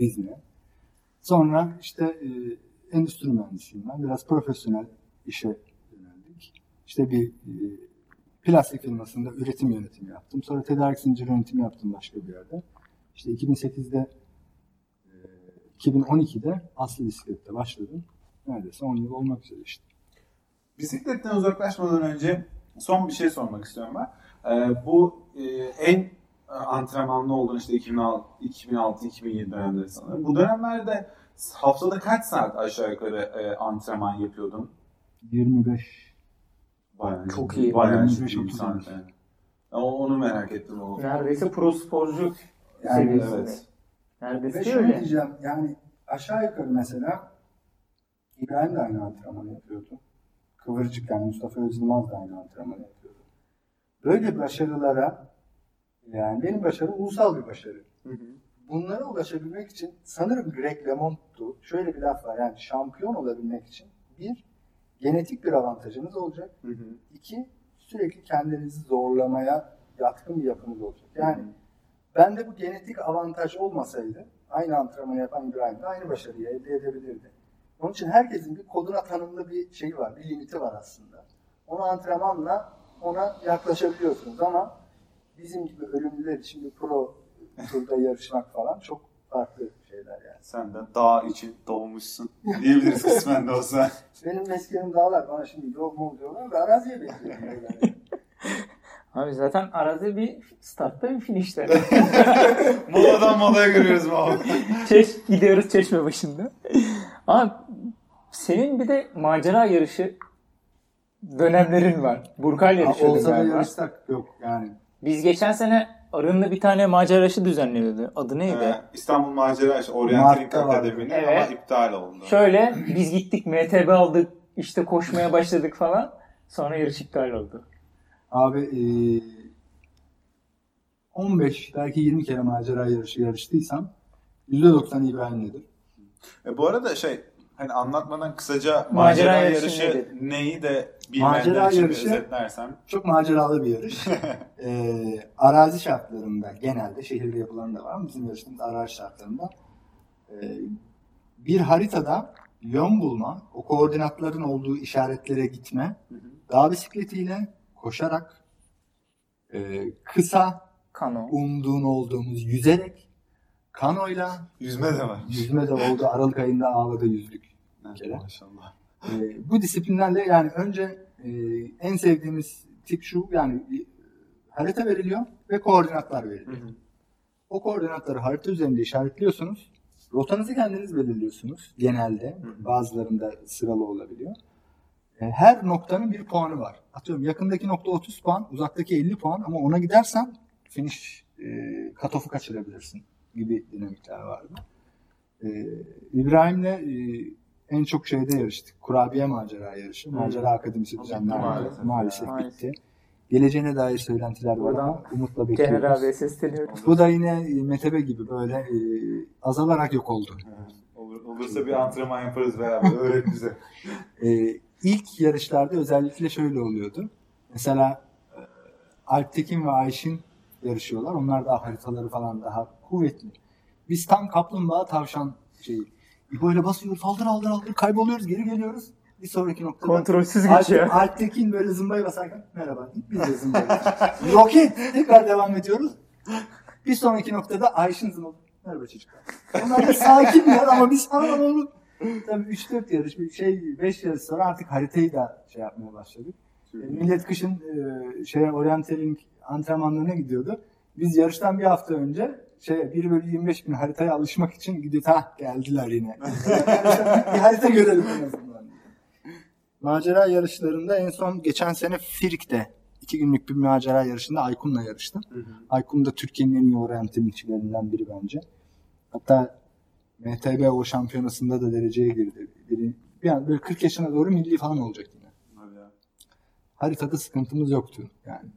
Sonra işte e, endüstri mühendisiyim ben. Biraz profesyonel işe yöneldik. İşte bir e, plastik firmasında üretim yönetimi yaptım. Sonra tedarik zinciri yönetimi yaptım başka bir yerde. İşte 2008'de e, 2012'de Aslı Bisiklet'te başladım. Neredeyse 10 yıl olmak üzere işte. Bisikletten uzaklaşmadan önce son bir şey sormak istiyorum ben. Ee, bu e, en antrenmanlı olduğun işte 2006-2007 dönemleri sanırım. Bu dönemlerde haftada kaç saat aşağı yukarı e, antrenman yapıyordun? 25 Bayağı Çok iyi. Bayağı 25 ciddi bir saat yani. Onu merak ettim. O. Neredeyse pro sporcu Yani seviyesinde. evet. Neredeyse Ve şöyle öyle. diyeceğim yani aşağı yukarı mesela İbrahim de aynı antrenmanı yapıyordu. Kıvırcık yani Mustafa Özilmaz da aynı antrenmanı yapıyordu. Böyle başarılara yani benim başarım ulusal bir başarı. Bunlara ulaşabilmek için sanırım Greg LeMond'tu. Şöyle bir laf var yani şampiyon olabilmek için bir genetik bir avantajınız olacak. İki sürekli kendinizi zorlamaya yatkın bir yapınız olacak. Yani bende bu genetik avantaj olmasaydı aynı antrenmanı yapan İbrahim de aynı başarıyı elde edebilirdi. Onun için herkesin bir koduna tanımlı bir şeyi var, bir limiti var aslında. Onu antrenmanla ona yaklaşabiliyorsunuz ama bizim gibi ölümlüler için bir pro turda yarışmak falan çok farklı şeyler yani. Sen de dağ için doğmuşsun diyebiliriz kısmen de olsa. Benim meskenim dağlar bana şimdi yol mu diyorlar da araziye bekliyorum. Abi zaten arada bir startta bir finişte. Moladan molaya görüyoruz abi? Çeş, gidiyoruz çeşme başında. Ama senin bir de macera yarışı dönemlerin var. Burkal yarışıyordun Olsa da yarışsak yok yani. Biz geçen sene Arın'la bir tane macera yarışı düzenliyordu. Adı neydi? Ee, İstanbul Macera işte Orienteering Mart'ta vardı. Akademi'nin Evet. ama iptal oldu. Şöyle biz gittik MTB aldık işte koşmaya başladık falan. Sonra yarış iptal oldu. Abi eee 15 belki 20 kere macera yarışı yarıştıysam %90 İbrahim'ledir. E, bu arada şey hani anlatmadan kısaca Macera macera, yarışı yarışı, neyi de bilmeyenler Macera için yarışı- özetlersen. Çok maceralı bir yarış. Eee, arazi şartlarında genelde şehirde yapılan da var ama bizim yarıştığımız arazi şartlarında eee, bir haritada yön bulma, o koordinatların olduğu işaretlere gitme, dağ bisikletiyle koşarak eee, kısa Kano. umduğun olduğumuz yüzerek kanoyla Yüzme de var. yüzme de oldu. Aralık ayında Ağla'da yüzdük. kere. Maşallah. Ee, bu disiplinlerle yani önce e, en sevdiğimiz tip şu yani harita veriliyor ve koordinatlar veriliyor. O koordinatları harita üzerinde işaretliyorsunuz. Rotanızı kendiniz belirliyorsunuz genelde. Bazılarında sıralı olabiliyor. E, Her noktanın bir puanı var. Atıyorum yakındaki nokta 30 puan, uzaktaki 50 puan ama ona gidersen finish e, cut-off'u kaçırabilirsin gibi dinamikler vardı. E, İbrahim'le e, en çok şeyde yarıştık. Kurabiye macera yarışı. Macera Akademisi düzenlendi. maalesef Maalesef, bitti. Geleceğine dair söylentiler var ama umutla bekliyoruz. Caner abiye sesleniyorum. Bu da yine e, Metebe gibi böyle e, azalarak yok oldu. Olur, olursa bir antrenman yaparız beraber. Öğret bize. E, ilk yarışlarda özellikle şöyle oluyordu. Mesela e, Alptekin ve Ayşin yarışıyorlar. Onlar daha haritaları falan daha kuvvetli. Biz tam kaplumbağa tavşan şeyi. Böyle basıyoruz, aldır aldır aldır kayboluyoruz, geri geliyoruz. Bir sonraki noktada Kontrolsüz Alp, geçiyor. Alptekin böyle zımbayı basarken merhaba biz de zımbayı. Roket tekrar devam ediyoruz. Bir sonraki noktada Ayşin zımbayı. Merhaba çocuklar. Onlar da sakinler ama biz falan onu Tabii 3-4 yarış, bir şey 5 yarış sonra artık haritayı da şey yapmaya başladık. E, Millet kışın e, şeye orienteering antrenmanlarına gidiyordu. Biz yarıştan bir hafta önce şey 1 bölü 25 bin haritaya alışmak için gidiyor. Ha geldiler yine. bir harita görelim en azından. Macera yarışlarında en son geçen sene Firik'te iki günlük bir macera yarışında Aykun'la yarıştım. Aykun da Türkiye'nin en iyi orienteeringçilerinden biri bence. Hatta MTB o şampiyonasında da dereceye girdi. Biri, yani böyle 40 yaşına doğru milli falan olacak yine. Haritada sıkıntımız yoktu yani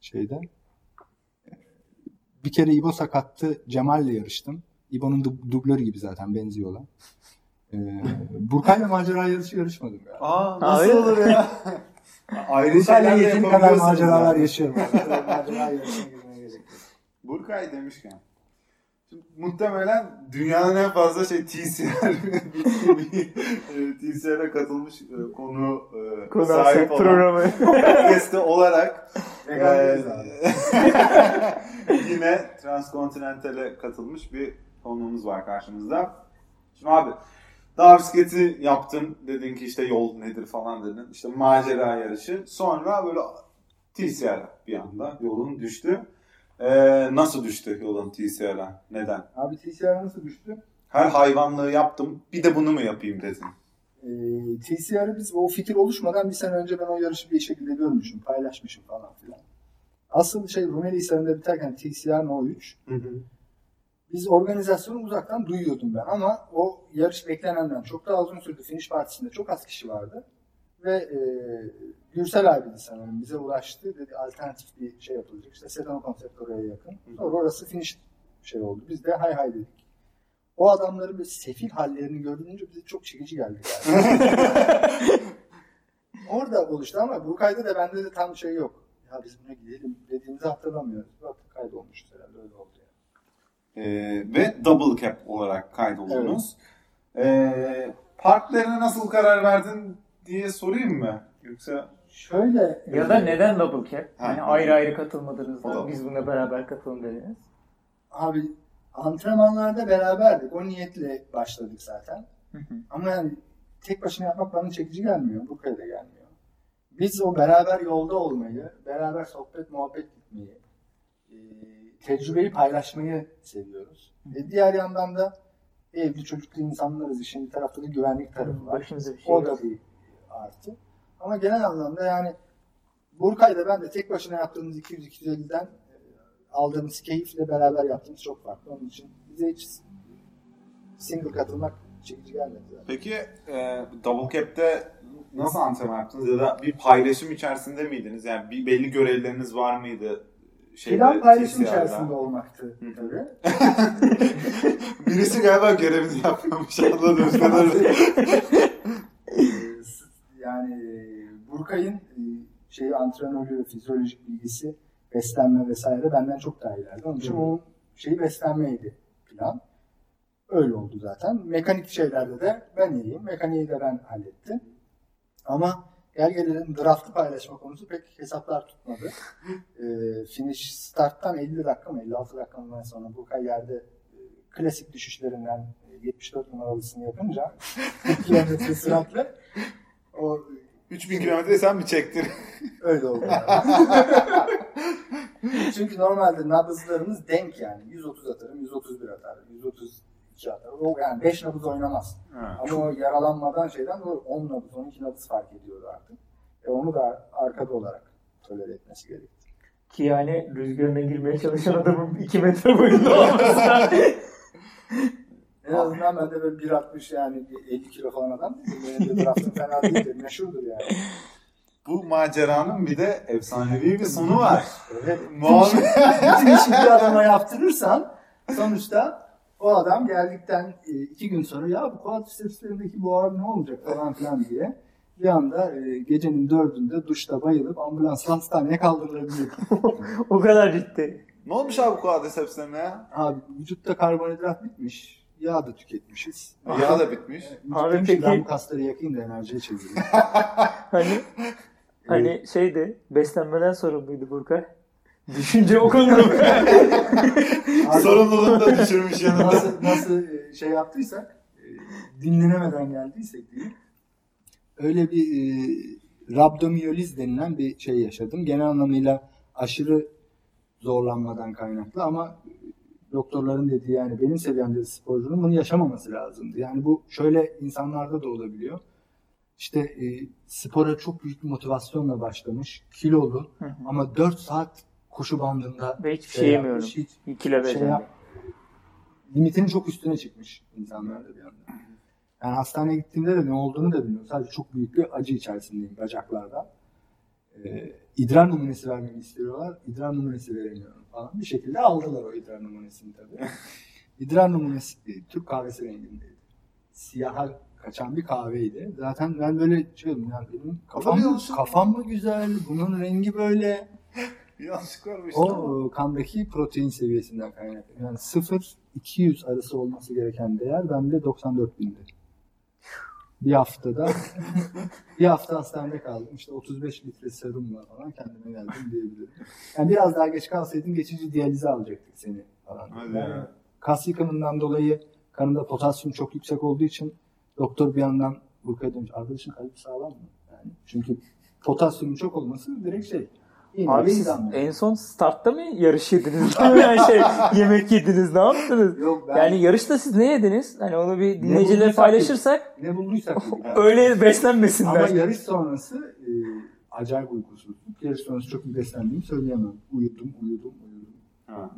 şeyde. Bir kere İbo sakattı Cemal'le yarıştım. İbo'nun dub- dublörü gibi zaten benziyorlar. Ee, Burkay'la macera yarışı yarışmadım ya. Aa nasıl mi? olur ya? Ayrı Burkay'la yeteri kadar maceralar ya. yaşıyorum. macera yarışına girmeye gerek yok. Burkay demişken. Muhtemelen dünyanın en fazla şey TCR TCR'e katılmış e, konu e, Konu sahip olan programı. podcast'ı olarak e, abi. yine Transkontinental'e katılmış bir konuğumuz var karşımızda. Şimdi abi dağ bisikleti yaptın dedin ki işte yol nedir falan dedin. İşte macera yarışı. Sonra böyle TCR bir anda yolun düştü. Ee, nasıl düştü yolun TCR'a? Neden? Abi TCR nasıl düştü? Her hayvanlığı yaptım. Bir de bunu mu yapayım dedin. Ee, TCR'ı biz o fikir oluşmadan bir sene önce ben o yarışı bir şekilde görmüşüm, paylaşmışım falan filan. Asıl şey Rumeli Hisarı'nda biterken TCR No 3 biz organizasyonu uzaktan duyuyordum ben ama o yarış beklenenden çok daha uzun sürdü. Finish partisinde çok az kişi vardı. Ve e, Gürsel abiydi sanırım bize ulaştı. Dedi alternatif bir şey yapılacak. İşte Sedano konsept oraya yakın. Sonra orası finish şey oldu. Biz de hay hay dedik. O adamların bir sefil hallerini görünce bize çok çekici geldi. Yani. Orada oluştu ama bu kayda da bende de tam şey yok. Ya biz buna gidelim dediğimizi hatırlamıyoruz. Bak kaydolmuştu herhalde öyle oldu yani. Ee, ve double cap olarak kaydoldunuz. Ee, partnerine nasıl karar verdin diye sorayım mı? Yoksa Şöyle ya da neden double cap? Ha. Yani ayrı ayrı katılmadınız da biz buna beraber katalım dediniz. Abi antrenmanlarda beraberdik. O niyetle başladık zaten. Hı hı. Ama yani tek başına yapmak bana çekici gelmiyor. Bu kadar gelmiyor. Biz o beraber yolda olmayı, beraber sohbet muhabbet gitmeyi, e, tecrübeyi paylaşmayı seviyoruz. E, diğer yandan da evli çocuklu insanlarız. İşin bir tarafta da güvenlik tarafı var. Başımıza bir şey O da bir artı. Ama genel anlamda yani Burkay'da ben de tek başına yaptığımız 200-250'den e, aldığımız keyifle beraber yaptığımız çok farklı. Onun için bize hiç single katılmak çekici gelmedi. Yani. Peki e, double cap'te nasıl antrenman yaptınız ya da bir paylaşım içerisinde miydiniz? Yani bir belli görevleriniz var mıydı? Şeyde, Plan paylaşım TCR'da? içerisinde olmaktı tabii. Birisi galiba görevini yapmamış anladım. sanırım. Yani e, Burkay'ın e, şey antrenörlüğü, fizyolojik bilgisi, beslenme vesaire benden çok daha ileride. Onun için Hı. o şeyi beslenmeydi plan. Öyle oldu zaten. Mekanik şeylerde de ben iyiyim. Mekaniği de ben hallettim. Ama gel gelelim draftı paylaşma konusu pek hesaplar tutmadı. e, finish starttan 50 dakika mı 56 dakika sonra Burkay yerde e, klasik düşüşlerinden e, 74 numaralısını yapınca 40 kilometre süratle o 3000 kilometre sen mi çektin? öyle oldu. Çünkü normalde nabızlarımız denk yani. 130 atarım, 131 atarım, 132 atarım. O yani 5 nabız oynamaz. Ha. Ama o yaralanmadan şeyden dolayı 10 nabız, 12 nabız fark ediyordu artık. E onu da arkada olarak tolere etmesi gerekti. Ki yani rüzgarına girmeye çalışan adamın 2 metre boyunda olmasa. En azından ben de böyle 1.60 yani bir 50 kilo falan adam değilim. Benim de draftım fena değildir. Meşhurdur yani. Bu maceranın bir de efsanevi bir sonu var. Evet. Muhammed Bütün işi bir adama yaptırırsan sonuçta o adam geldikten e, iki gün sonra ya bu quadricepslerindeki bu ağrı ne olacak falan filan diye bir anda e, gecenin dördünde duşta bayılıp ambulansla hastaneye kaldırılabilir. o kadar ciddi. ne olmuş abi quadricepslerine ya? Abi vücutta karbonhidrat bitmiş. Yağ da tüketmişiz. Yağ da bitmiş. Abi demiş ki, peki- ben bu kasları yakayım da enerjiye çevireyim. Hani hani şeydi beslenmeden sorumluydu Burkay. Düşünce o konuda Abi- Sorumluluğunu da düşürmüş yanında. nasıl, nasıl e, şey yaptıysak e, dinlenemeden geldiysek diyeyim öyle bir e, rabdomiyoliz denilen bir şey yaşadım. Genel anlamıyla aşırı zorlanmadan kaynaklı ama doktorların dediği yani benim seviyemde sporcunun bunu yaşamaması lazımdı. Yani bu şöyle insanlarda da olabiliyor. İşte e, spora çok büyük bir motivasyonla başlamış, kilolu ama 4 saat koşu bandında Ve hiçbir şey yemiyorum. yapmış, hiç 2 kilo şey yap- limitinin çok üstüne çıkmış insanlarda bir anda. Yani hastaneye gittiğimde de ne olduğunu da bilmiyorum. Sadece çok büyük bir acı içerisindeyim bacaklarda. Ee, idrar numunesi vermemi istiyorlar. İdrar numunesi veremiyorum falan. Bir şekilde aldılar o idrar numunesini tabii. İdrar numunesi e, Türk kahvesi rengindeydi. Siyaha kaçan bir kahveydi. Zaten ben böyle oldum yani benim kafam, mı, kafam mı güzel, bunun rengi böyle. Yanlışlık varmış. O e, kandaki protein seviyesinden kaynaklı. Yani 0-200 arası olması gereken değer bende 94 bindi. Bir haftada bir hafta hastanede kaldım. İşte 35 litre serumla falan kendime geldim diyebilirim. Yani biraz daha geç kalsaydın geçici diyalize alacaktık seni falan. Hadi Yani ya. kas yıkımından dolayı kanında potasyum çok yüksek olduğu için doktor bir yandan Burkaya demiş arkadaşın kalbi sağlam mı? Yani çünkü potasyumun çok olması direkt şey. Abi siz en son startta mı yarış yediniz? yani şey, yemek yediniz ne yaptınız? Yok ben Yani yarışta siz ne yediniz? Hani onu bir dinleyicilerle paylaşırsak ne bulduysak öyle Ama beslenmesinler. yarış sonrası e, acayip uykusuzluk. Yarış sonrası çok iyi beslendiğimi söyleyemem. Uyudum, uyudum, uyudum. Ha.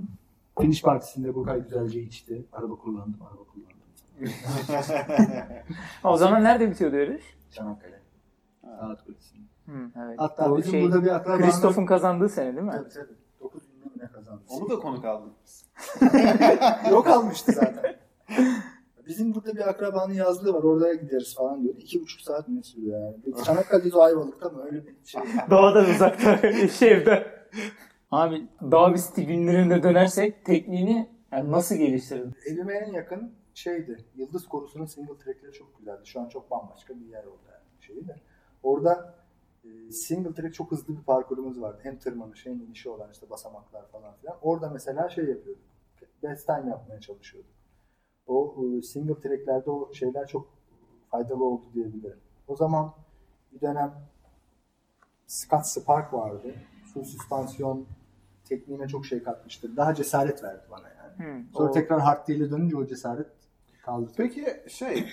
Finish partisinde Burkay güzelce içti. Araba kullandım, araba kullandım. o zaman nerede bitiyordu yarış? Çanakkale. Saat kulesinde. Hı, evet. Hatta Bu bizim şey, burada bir akrabamız... Christoph'un kazandığı sene değil mi? Tabii tabii. 9 bin ne kazandı. Onu da konuk aldık biz. Yok almıştı zaten. Bizim burada bir akrabanın yazlığı var. Oraya gideriz falan diyor. İki buçuk saat mi ne sürüyor yani? Çanakkale'de Ayvalık'ta mı? Öyle bir şey. Doğadan uzakta şehirde. Abi dağ bisikleti günlerine dönersek tekniğini yani nasıl geliştirdin? Evime en yakın şeydi. Yıldız Korusu'nun single trackleri çok güzeldi. Şu an çok bambaşka bir yer oldu yani şeyi de. Orada e, single track çok hızlı bir parkurumuz vardı. Hem tırmanış hem inişi olan işte basamaklar falan filan. Orada mesela şey yapıyorduk. Best time yapmaya çalışıyorduk. O e, single tracklerde o şeyler çok faydalı oldu diyebilirim. O zaman bir dönem Scott Spark vardı. Full süspansiyon tekniğine çok şey katmıştır. Daha cesaret verdi bana yani. Hı, Sonra o- tekrar hard değil'e dönünce o cesaret kaldı. Peki şey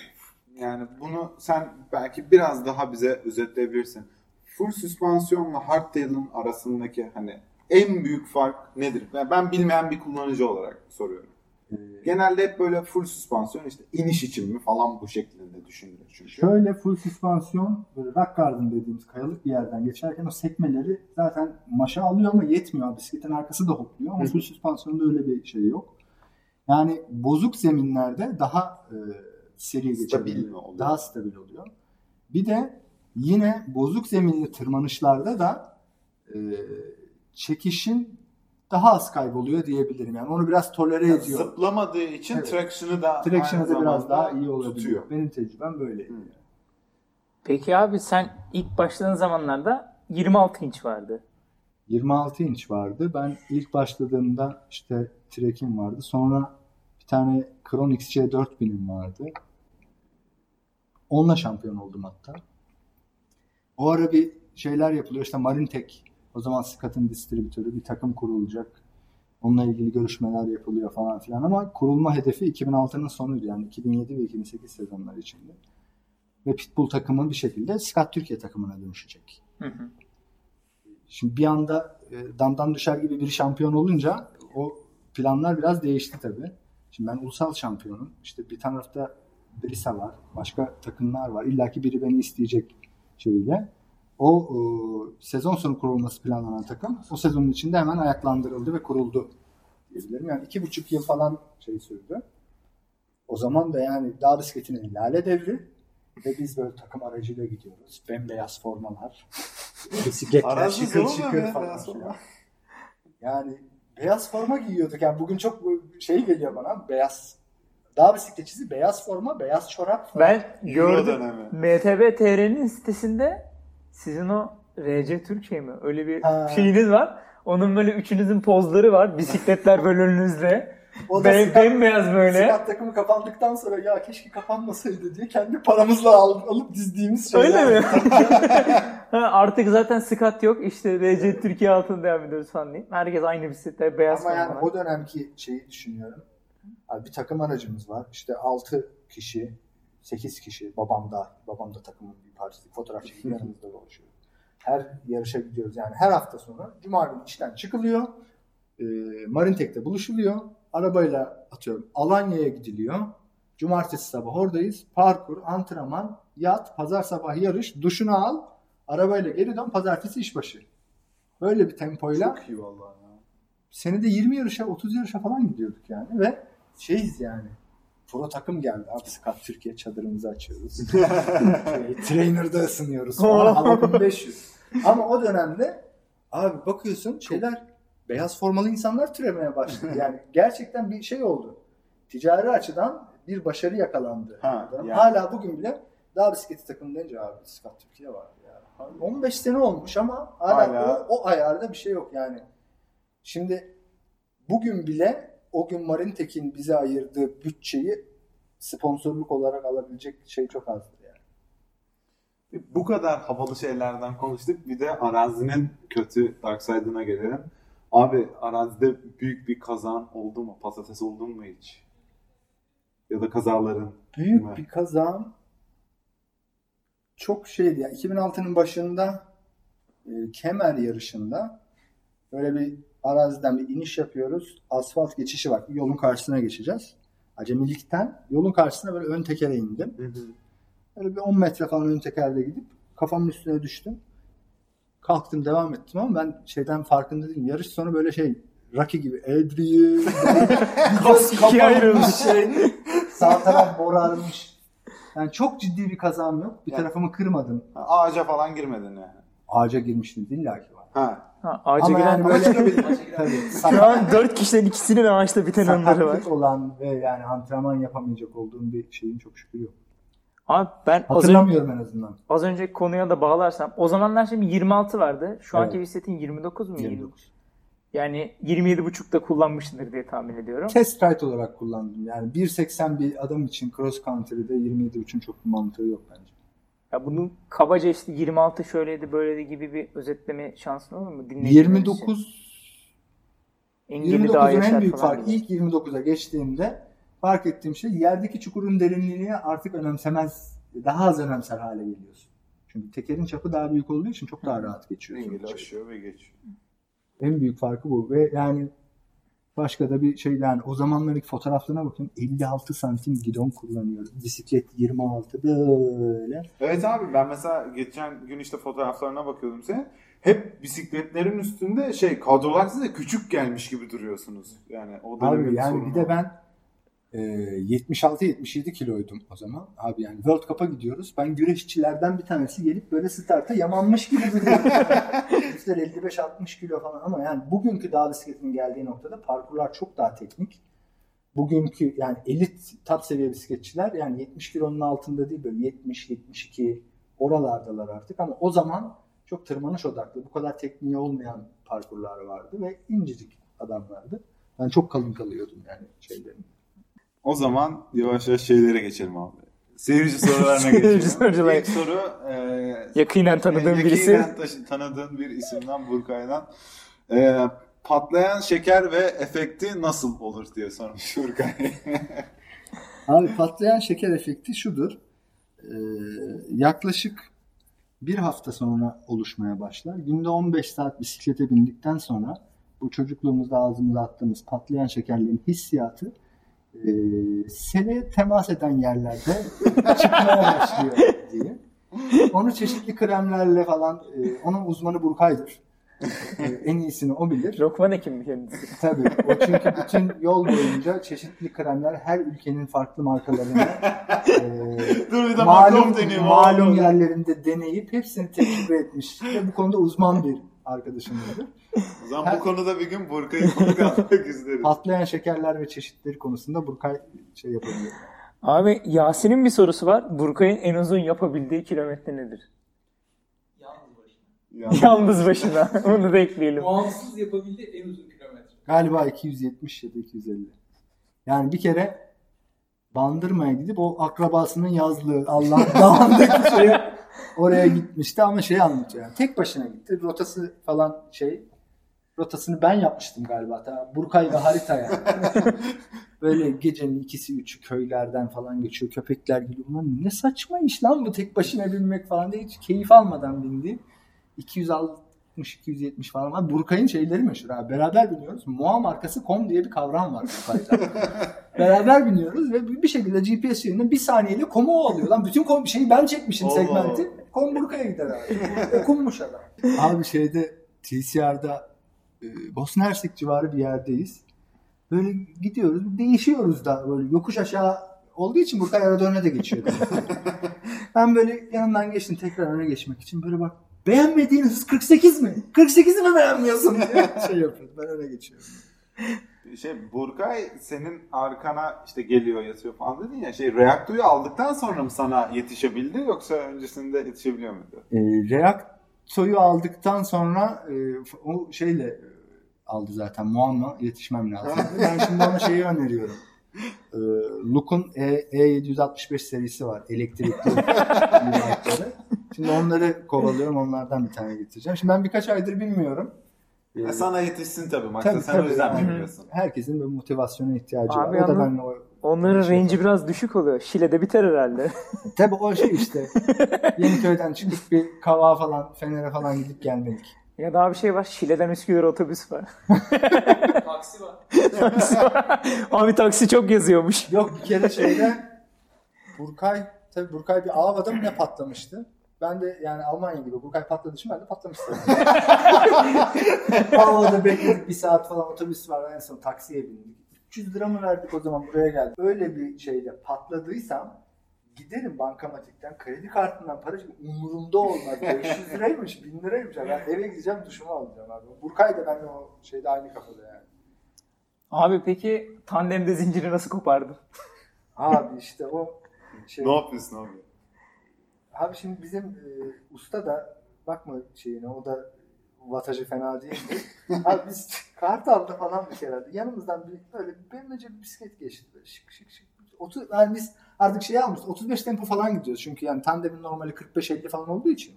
yani bunu sen belki biraz daha bize özetleyebilirsin. Full süspansiyonla hardtail'ın arasındaki hani en büyük fark nedir? Ben- Ben bilmeyen bir kullanıcı olarak soruyorum. Ee, Genelde hep böyle full süspansiyon işte iniş için mi falan bu şeklinde düşünülür çünkü. Şöyle full süspansiyon böyle rock garden dediğimiz kayalık bir yerden geçerken o sekmeleri zaten maşa alıyor ama yetmiyor. Bisikletin arkası da hopluyor ama full süspansiyonda öyle bir şey yok. Yani bozuk zeminlerde daha e, seri Stabil geçebiliyor. Daha stabil oluyor. Bir de yine bozuk zeminli tırmanışlarda da e, çekişin daha az kayboluyor diyebilirim. Yani onu biraz tolere Yani ediyor. Zıplamadığı için Evet. traction'ı da Traction'ı da biraz daha iyi olabiliyor. tutuyor. Benim tecrübem böyleydi. Hı. Peki abi sen ilk başladığın zamanlarda 26 inç vardı. 26 inç vardı. Ben ilk başladığımda işte Trek'im vardı. Sonra bir tane Kron XC 4000'im vardı. Onunla şampiyon oldum hatta. O ara bir şeyler yapılıyor. İşte Marintek o zaman Scott'ın distribütörü bir takım kurulacak. Onunla ilgili görüşmeler yapılıyor falan filan ama kurulma hedefi 2006'nın sonuydu. Yani 2007 ve 2008 sezonları içinde. Ve Pitbull takımı bir şekilde Scott Türkiye takımına dönüşecek. Hı hı. Şimdi bir anda e, damdan düşer gibi bir şampiyon olunca o planlar biraz değişti tabii. Şimdi ben ulusal şampiyonum. İşte bir tarafta Brisa var. Başka takımlar var. İlla ki biri beni isteyecek şeyiyle. O e, sezon sonu kurulması planlanan takım o sezonun içinde hemen ayaklandırıldı ve kuruldu diyebilirim. Yani iki buçuk yıl falan şey sürdü. O zaman da yani dağ bisikletine lale devri ve biz böyle takım aracıyla gidiyoruz. Bembeyaz formalar. Bisikletler şıkır şıkır falan. beyaz. Yani beyaz forma giyiyorduk. Yani bugün çok şey geliyor bana. Beyaz dağ bisikletçisi beyaz forma, beyaz çorap. falan. Ben gördüm. MTB TR'nin sitesinde sizin o RC Türkiye mi? Öyle bir Ha. şeyiniz var. Onun böyle üçünüzün pozları var. Bisikletler böyle önünüzde. O da Be- Scott- bembeyaz böyle. Scott takımı kapandıktan sonra ya keşke kapanmasaydı diye kendi paramızla al- alıp dizdiğimiz şeyler. Öyle mi? Ha, Artık zaten Scott yok. İşte RC Türkiye altında devam ediyoruz falan diyeyim. Herkes aynı bisikletler beyaz Ama yani formalar. o dönemki şeyi düşünüyorum. Abi bir takım aracımız var. İşte 6 kişi, 8 kişi. Babam da, babam da takımın bir parçası. Fotoğraf çekip yanımızda dolaşıyor. Her yarışa gidiyoruz. Yani her hafta sonu Cuma günü işten çıkılıyor. E, Marintek'te buluşuluyor. Arabayla atıyorum Alanya'ya gidiliyor. Cumartesi sabah oradayız. Parkur, antrenman, yat, pazar sabah yarış, duşunu al. Arabayla geri dön, pazartesi işbaşı. Böyle bir tempoyla Çok iyi vallahi ya. senede 20 yarışa 30 yarışa falan gidiyorduk yani ve şeyiz yani. Pro takım geldi abi Skat Türkiye çadırımızı açıyoruz. şey, trainer'da ısınıyoruz falan. Hava 1500. Ama o dönemde abi bakıyorsun şeyler beyaz formalı insanlar türemeye başladı. Yani gerçekten bir şey oldu. Ticari açıdan bir başarı yakalandı. Ha, yani. Hala bugün bile dağ bisikleti takımı deyince abi Skat Türkiye var ya. 15 sene olmuş ama hala, Hala. O, o ayarda bir şey yok yani. Şimdi bugün bile o gün Marintek'in bize ayırdığı bütçeyi sponsorluk olarak alabilecek şey çok azdır yani. Bu kadar havalı şeylerden konuştuk. Bir de arazinin kötü dark side'ına gelelim. Abi arazide büyük bir kazan oldu mu? Patates oldu mu hiç? Ya da kazaların. Büyük Evet. bir kazan çok şeydi ya. 2006'nın başında e, Kemer yarışında böyle bir araziden bir iniş yapıyoruz. Asfalt geçişi var. Yolun karşısına geçeceğiz. Acemilikten yolun karşısına böyle ön tekere indim. Böyle bir 10 metre falan ön tekerde gidip kafamın üstüne düştüm. Kalktım devam ettim ama ben şeyden farkında değilim. Yarış sonu böyle şey Rocky gibi Adrian Kas ikiye ayrılmış. şey. Sağ taraf morarmış. Yani çok ciddi bir kazam yok. Bir Yani- tarafımı kırmadım. Ağaca falan girmedin yani. Ağaca girmiştim illa ki var. Ha. Ha, ağaca Ama giren yani böyle. tabii, Şu an dört kişiden ikisinin ağaçta biten anları var. sakatlık olan ve yani antrenman yapamayacak olduğum bir şeyin çok şükür yok. Abi ben az önce, Hatırlamıyorum en azından. az önceki konuya da bağlarsam. O zamanlar şimdi 26 vardı. Şu anki Evet. bisikletin 29 mu? 29. Yani 27.5'da kullanmışsındır diye tahmin ediyorum. Test ride olarak kullandım. Yani 1.80 bir adam için cross country'de 27.5'ün çok bir mantığı yok bence. Ya bunu kabaca işte 26 şöyleydi böyleydi gibi bir özetleme şansın olur mu? Dinleyiciler için. 29 Engeli daha 29'un yaşar en büyük falan farkı gibi. ilk 29'a geçtiğimde fark ettiğim şey yerdeki çukurun derinliğini artık önemsemez, daha az önemser hale geliyorsun. Çünkü tekerin çapı daha büyük olduğu için çok daha rahat geçiyorsun. Engeli aşıyor ve geçiyor. En büyük farkı bu ve yani başka da bir şey yani o zamanlarki fotoğraflarına bakın 56 santim gidon kullanıyor. Bisiklet 26 böyle. Evet abi ben mesela geçen gün işte fotoğraflarına bakıyordum senin. Hep bisikletlerin üstünde şey kadrolar size küçük gelmiş gibi duruyorsunuz. Yani o dönemin Abi yani sorunu bir de ben e, 76-77 kiloydum o zaman. Abi yani World Cup'a gidiyoruz. Ben güreşçilerden bir tanesi gelip böyle starta yamanmış gibi duruyor. Herifler 55-60 kilo falan ama yani bugünkü dağ bisikletinin geldiği noktada parkurlar çok daha teknik. Bugünkü yani elit top seviye bisikletçiler yani 70 kilonun altında değil böyle 70-72 oralardalar artık ama o zaman çok tırmanış odaklı bu kadar tekniği olmayan parkurlar vardı ve incecik adamlardı. Ben çok kalın kalıyordum yani şeylerin. O zaman yavaş yavaş şeylere geçelim abi. Seyirci sorularına Seyirci geçelim. soruları. İlk soru e, Yakinen tanıdığım yakinen birisi. taşı- tanıdığın bir isimden Burkay'dan. E, patlayan şeker ve efekti nasıl olur diye sormuş Burkay. Abi patlayan şeker efekti şudur. Ee, yaklaşık bir hafta sonra oluşmaya başlar. Günde 15 saat bisiklete bindikten sonra bu çocukluğumuzda ağzımıza attığımız patlayan şekerlerin hissiyatı e, sele temas eden yerlerde çıkmaya başlıyor diye. Onu çeşitli kremlerle falan, e, onun uzmanı Burkay'dır. E, en iyisini o bilir. Lokman Hekim mi kendisi? Tabii. O çünkü bütün yol boyunca çeşitli kremler her ülkenin farklı markalarında e, Dur bir de malum, malum deneyim. malum yerlerinde deneyip hepsini tecrübe etmiş ve bu konuda uzman bir arkadaşımızdır. O zaman bu konuda bir gün Burkay'ı konuk almak isteriz. Patlayan şekerler ve çeşitleri konusunda Burkay şey yapabiliyor. Abi Yasin'in bir sorusu var. Burkay'ın en uzun yapabildiği kilometre nedir? Yalnız başına. Yalnız başına. Onu da ekleyelim. Muhafsız yapabildiği en uzun kilometre. Galiba 270 ya da 250. Yani bir kere Bandırma'ya gidip o akrabasının yazlığı Allah dağındaki şeye oraya gitmişti ama şey anlatıyor yani. Tek başına gitti. Rotası falan şey rotasını ben yapmıştım galiba. Hatta Burkay ve harita yani. Böyle gecenin ikisi üçü köylerden falan geçiyor. Köpekler geliyor. Ulan ne saçma iş lan bu tek başına binmek falan diye hiç keyif almadan bindi. 260-270 falan var. Burkay'ın şeyleri meşhur abi. Beraber biniyoruz. Moa markası com diye bir kavram var Burkay'da. Beraber biniyoruz ve bir şekilde GPS yönünden bir saniyeyle komu alıyor. Lan bütün kom şeyi ben çekmişim Allah segmenti. Kom Burkay'a gider abi. Okunmuş adam. Abi şeyde TCR'da e, Bosna Hersek civarı bir yerdeyiz. Böyle gidiyoruz. Değişiyoruz da böyle yokuş aşağı olduğu için Burkay arada öne de geçiyor. ben böyle yanından geçtim tekrar öne geçmek için böyle bak beğenmediğin hız 48 mi? 48'i mi beğenmiyorsun diye şey yapıyorum. Ben öne geçiyorum. Şey Burkay senin arkana işte geliyor yatıyor falan dedin ya şey reaktörü aldıktan sonra mı sana yetişebildi yoksa öncesinde yetişebiliyor muydu? E, Reakto'yu aldıktan sonra e, o şeyle e, aldı zaten Muamma yetişmem lazım. ben şimdi ona şeyi öneriyorum. E, Look'un E, E765 serisi var. Elektrikli. Şimdi onları kovalıyorum. Onlardan bir tane getireceğim. Şimdi ben birkaç aydır bilmiyorum. E, sana yetişsin tabii maçta tabii, sen o tabii. yüzden Yani biliyorsun. Herkesin bir motivasyona ihtiyacı Abi var. O da benimle o Onların Şey range'i biraz düşük oluyor. Şile'de biter herhalde. Tabii o şey işte. Yeniköy'den çıkıp bir kava falan, Fener'e falan gidip gelmelik. ya daha bir şey var. Şile'den Üsküdar otobüs var. Taksi var. Abi taksi çok yazıyormuş. Yok bir kere şeyde Burkay, tabii Burkay bir Ava'da mı ne patlamıştı? Ben de yani Almanya gibi Burkay patladı için ben de patlamıştım. Ava'da bekledik bir saat falan otobüs var en son taksiye bindik. 300 lira mı verdik o zaman buraya geldik. Öyle bir şeyde patladıysam giderim bankamatikten kredi kartından para çıkıp umurumda olmaz. 500 liraymış 1000 liraymış. Ben eve gideceğim duşumu alacağım abi. Burkay da benimle o şeyde aynı kafada yani. Abi peki tandemde zinciri nasıl kopardın? Abi işte o şey. Ne yapıyorsun abi? Abi şimdi bizim e, usta da bakma şeyine o da vatajı fena değildi. Abi biz Kartal'da falan bir kere yanımızdan bir böyle benimlece bir bisiklet geçti. Böyle şık şık şık. Otu, yani biz artık şey almışız 35 tempo falan gidiyoruz çünkü yani tandemin normali 45-50 falan olduğu için.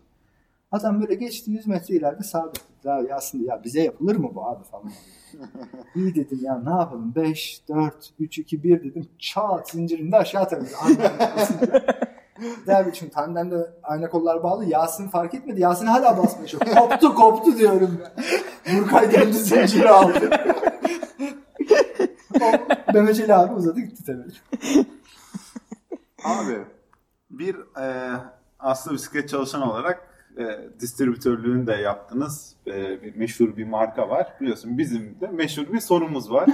Adam böyle geçti 100 metre ileride sabit. Ya aslında ya bize yapılır mı bu abi falan. İyi dedim ya ne yapalım 5, 4, 3, 2, 1 dedim. Çat zincirinde aşağı tabii. Derbi için tandemde ayna kollar bağlı. Yasin fark etmedi. Yasin hala basmaya çalışıyor. Koptu koptu diyorum ben. Burkay döndü zinciri aldı. Ali abi uzadı gitti tabii. Abi bir e, aslında bisiklet çalışan olarak e, distribütörlüğünü de yaptınız. E, bir meşhur bir marka var. Biliyorsun bizim de meşhur bir sorumuz var.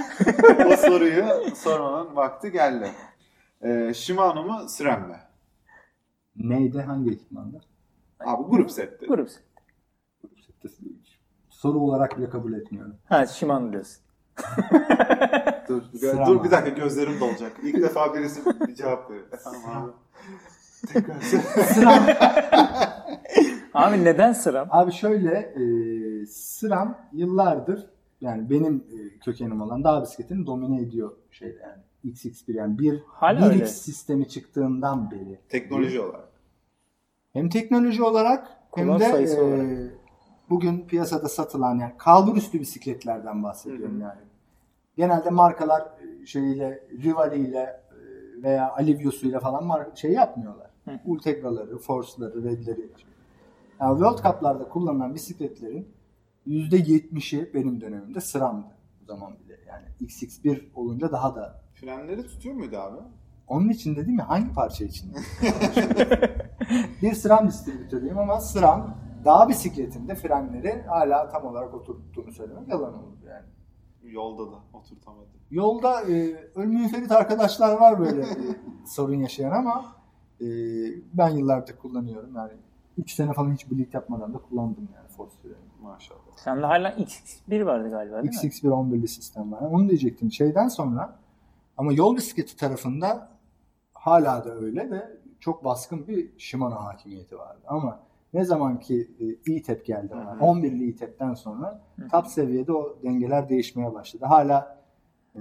o soruyu sormanın vakti geldi. E, Shimano mu Sren mi? Neydi? Hangi ekipmanda? Abi grup setti. Grup. Soru olarak bile kabul etmiyorum. Ha Shimano diyorsun. Dur, Sıram dur abi. bir dakika gözlerim dolacak. İlk defa birisi bir cevap veriyor. Efendim abi. Tekrar Abi neden sıram? Abi şöyle e, sıram yıllardır yani benim e, kökenim olan dağ bisikletini domine ediyor şeyde yani. XX1 yani bir, Hala bir öyle. X sistemi çıktığından beri. Teknoloji olarak. Hem teknoloji olarak hem Kullanım de sayısı e, olarak. bugün piyasada satılan yani kalbur üstü bisikletlerden bahsediyorum Hı hı. yani. Genelde markalar e, şeyiyle, Rivali ile e, veya Alivius'uyla falan şey yapmıyorlar. Hı. Ultegra'ları, Force'ları, Red'leri. Yani World Cup'larda kullanılan bisikletlerin %70'i benim dönemimde sıramdı o zaman bile. Yani XX1 olunca daha da Frenleri tutuyor muydu abi? onun için dedim ya hangi parça için? bir SRAM distribütörüyüm ama SRAM dağ bisikletinde frenleri hala tam olarak oturttuğunu söylemek yalan olur yani. Yolda da oturtamadı. Yolda e, ölmünferit arkadaşlar var böyle e, sorun yaşayan ama e, ben yıllardır kullanıyorum yani 3 sene falan hiç bleed yapmadan da kullandım yani Force freni. Maşallah. Sende hala X1 vardı galiba değil mi? XX1 11'li sistem var. Onu diyecektim. Şeyden sonra ama yol bisikleti tarafında hala da öyle de çok baskın bir Shimano hakimiyeti vardı. Ama ne zaman ki e, E-Tep geldi hı. 11'li E-Tep'ten sonra top seviyede o dengeler değişmeye başladı. Hala e,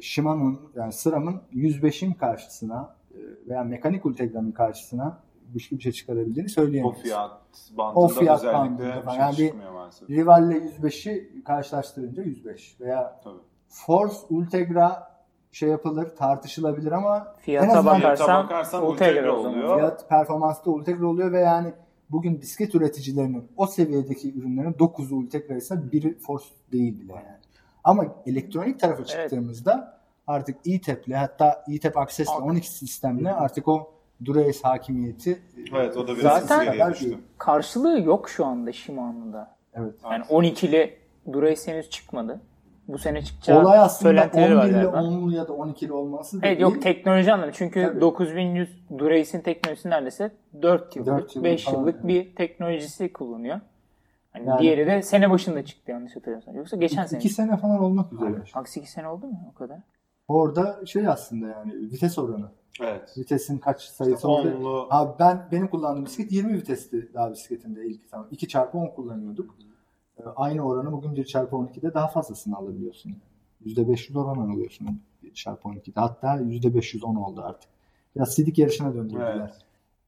Shimano'nun yani SRAM'ın 105'in karşısına e, veya mekanik Ultegra'nın karşısına güçlü bir şey çıkarabildiğini O söyleyemeyiz. fiyat bandında O fiyat özellikle bandında bir falan. şey Yani bir- maalesef. Rival'le 105'i karşılaştırınca 105 veya Tabii. Force Ultegra şey yapılır, tartışılabilir ama en Fiyata azından bakarsan, bakarsan Ultegra oluyor. fiyat performansta Ultegra oluyor ve yani bugün bisiklet üreticilerinin o seviyedeki ürünlerin 9'u Ultegra ise biri Force değil bile yani. Ama elektronik tarafa çıktığımızda artık E-Tap'le hatta E-Tap Access'le Abi. 12 sistemle artık o Dura-Ace hakimiyeti Evet o da biraz Zaten-. Karşılığı yok şu anda Shimano'da. Evet. Yani 12'li Dura-Ace henüz çıkmadı. Bu sene çıkacağı Olay aslında söylentileri var 11'li, galiba. 10'lu ya da 12'li olması Evet değil. yok teknoloji anlamı. Çünkü Tabii. 9100 Durace'in teknolojisi neredeyse 4 yıllık, Dört yıllık 5 falan. yıllık bir teknolojisi kullanıyor. Hani Yani- diğeri de sene başında çıktı yanlış hatırlamıyorsam. Yoksa geçen sene. 2 sene falan olmak üzere. Aksi 2 sene oldu mu o kadar? Orada şey aslında yani vites oranı. Evet. Vitesin kaç sayısı oldu? Onlu Abi ben benim kullandığım bisiklet 20 vitesti daha bisikletimde ilk zaman. 2 çarpı 10 kullanıyorduk. Ee, Aynı oranı bugün 1 çarpı 12'de daha fazlasını alabiliyorsun. %500 oran alıyorsun 1 çarpı 12'de. Hatta %510 oldu artık. Biraz sidik yarışına döndürdüler. Evet.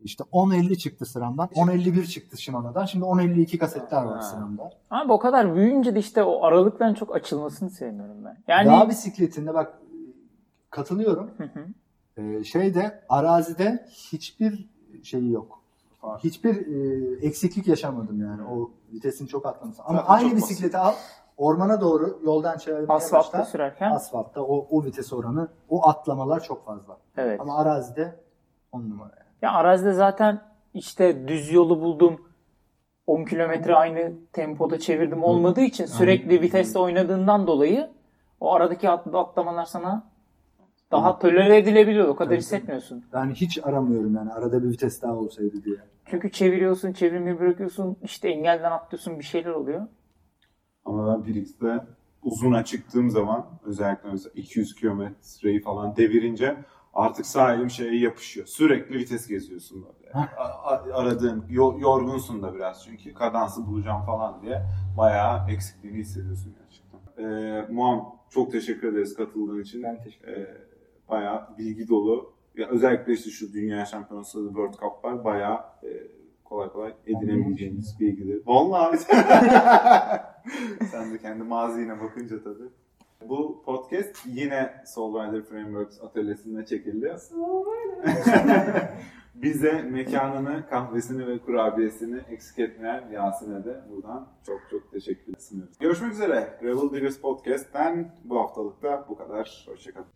İşte 10.50 çıktı sıramdan. 10.51 çıktı Shimano'dan. Şimdi 10.52 kasetler var Ha. sıramda. Ama o kadar büyüyünce de işte o aralıkların çok açılmasını sevmiyorum ben. Yani Dağ bisikletinde bak katılıyorum. Hı hı. Ee, şeyde arazide hiçbir şeyi yok. Hiçbir e, eksiklik yaşamadım yani o vitesin çok atlaması. Ama Zaten aynı bisikleti al ormana doğru yoldan çevirmeye asfaltta başla. sürerken Asfaltta o, o vites oranı o atlamalar çok fazla. evet. Ama arazide on numara. yani. Ya arazide zaten işte düz yolu buldum. 10 kilometre aynı tempoda çevirdim olmadığı için sürekli viteste oynadığından dolayı o aradaki at- atlamalar sana daha tolere edilebiliyor. O kadar Tabii, hissetmiyorsun. Ben hiç aramıyorum yani arada bir vites daha olsaydı diye. Çünkü çeviriyorsun, çevirmeyi bırakıyorsun, işte engelden atlıyorsun, bir şeyler oluyor. Ama ben Brix'te uzuna çıktığım zaman özellikle mesela 200 kilometreyi falan devirince artık sağ elim şeye yapışıyor. Sürekli vites geziyorsun böyle. Aradığın, yo- yorgunsun da biraz çünkü kadansı bulacağım falan diye bayağı eksikliğini hissediyorsun gerçekten. Ee, Muam çok teşekkür ederiz katıldığın için. Ben teşekkür ederim. Ee, bayağı bilgi dolu. Ya özellikle işte şu Dünya Şampiyonası World Cup'lar bayağı e, kolay kolay edinemeyeceğimiz bilgileri. Vallahi sen de kendi mazine bakınca tabii. Bu podcast yine Soul Rider Frameworks atölyesinde çekildi. Bize mekanını, kahvesini ve kurabiyesini eksik etmeyen Yasin'e de buradan çok çok teşekkür sunuyoruz. Görüşmek üzere. Gravel Diggers Podcast'ten bu haftalık da bu kadar. Hoşçakalın.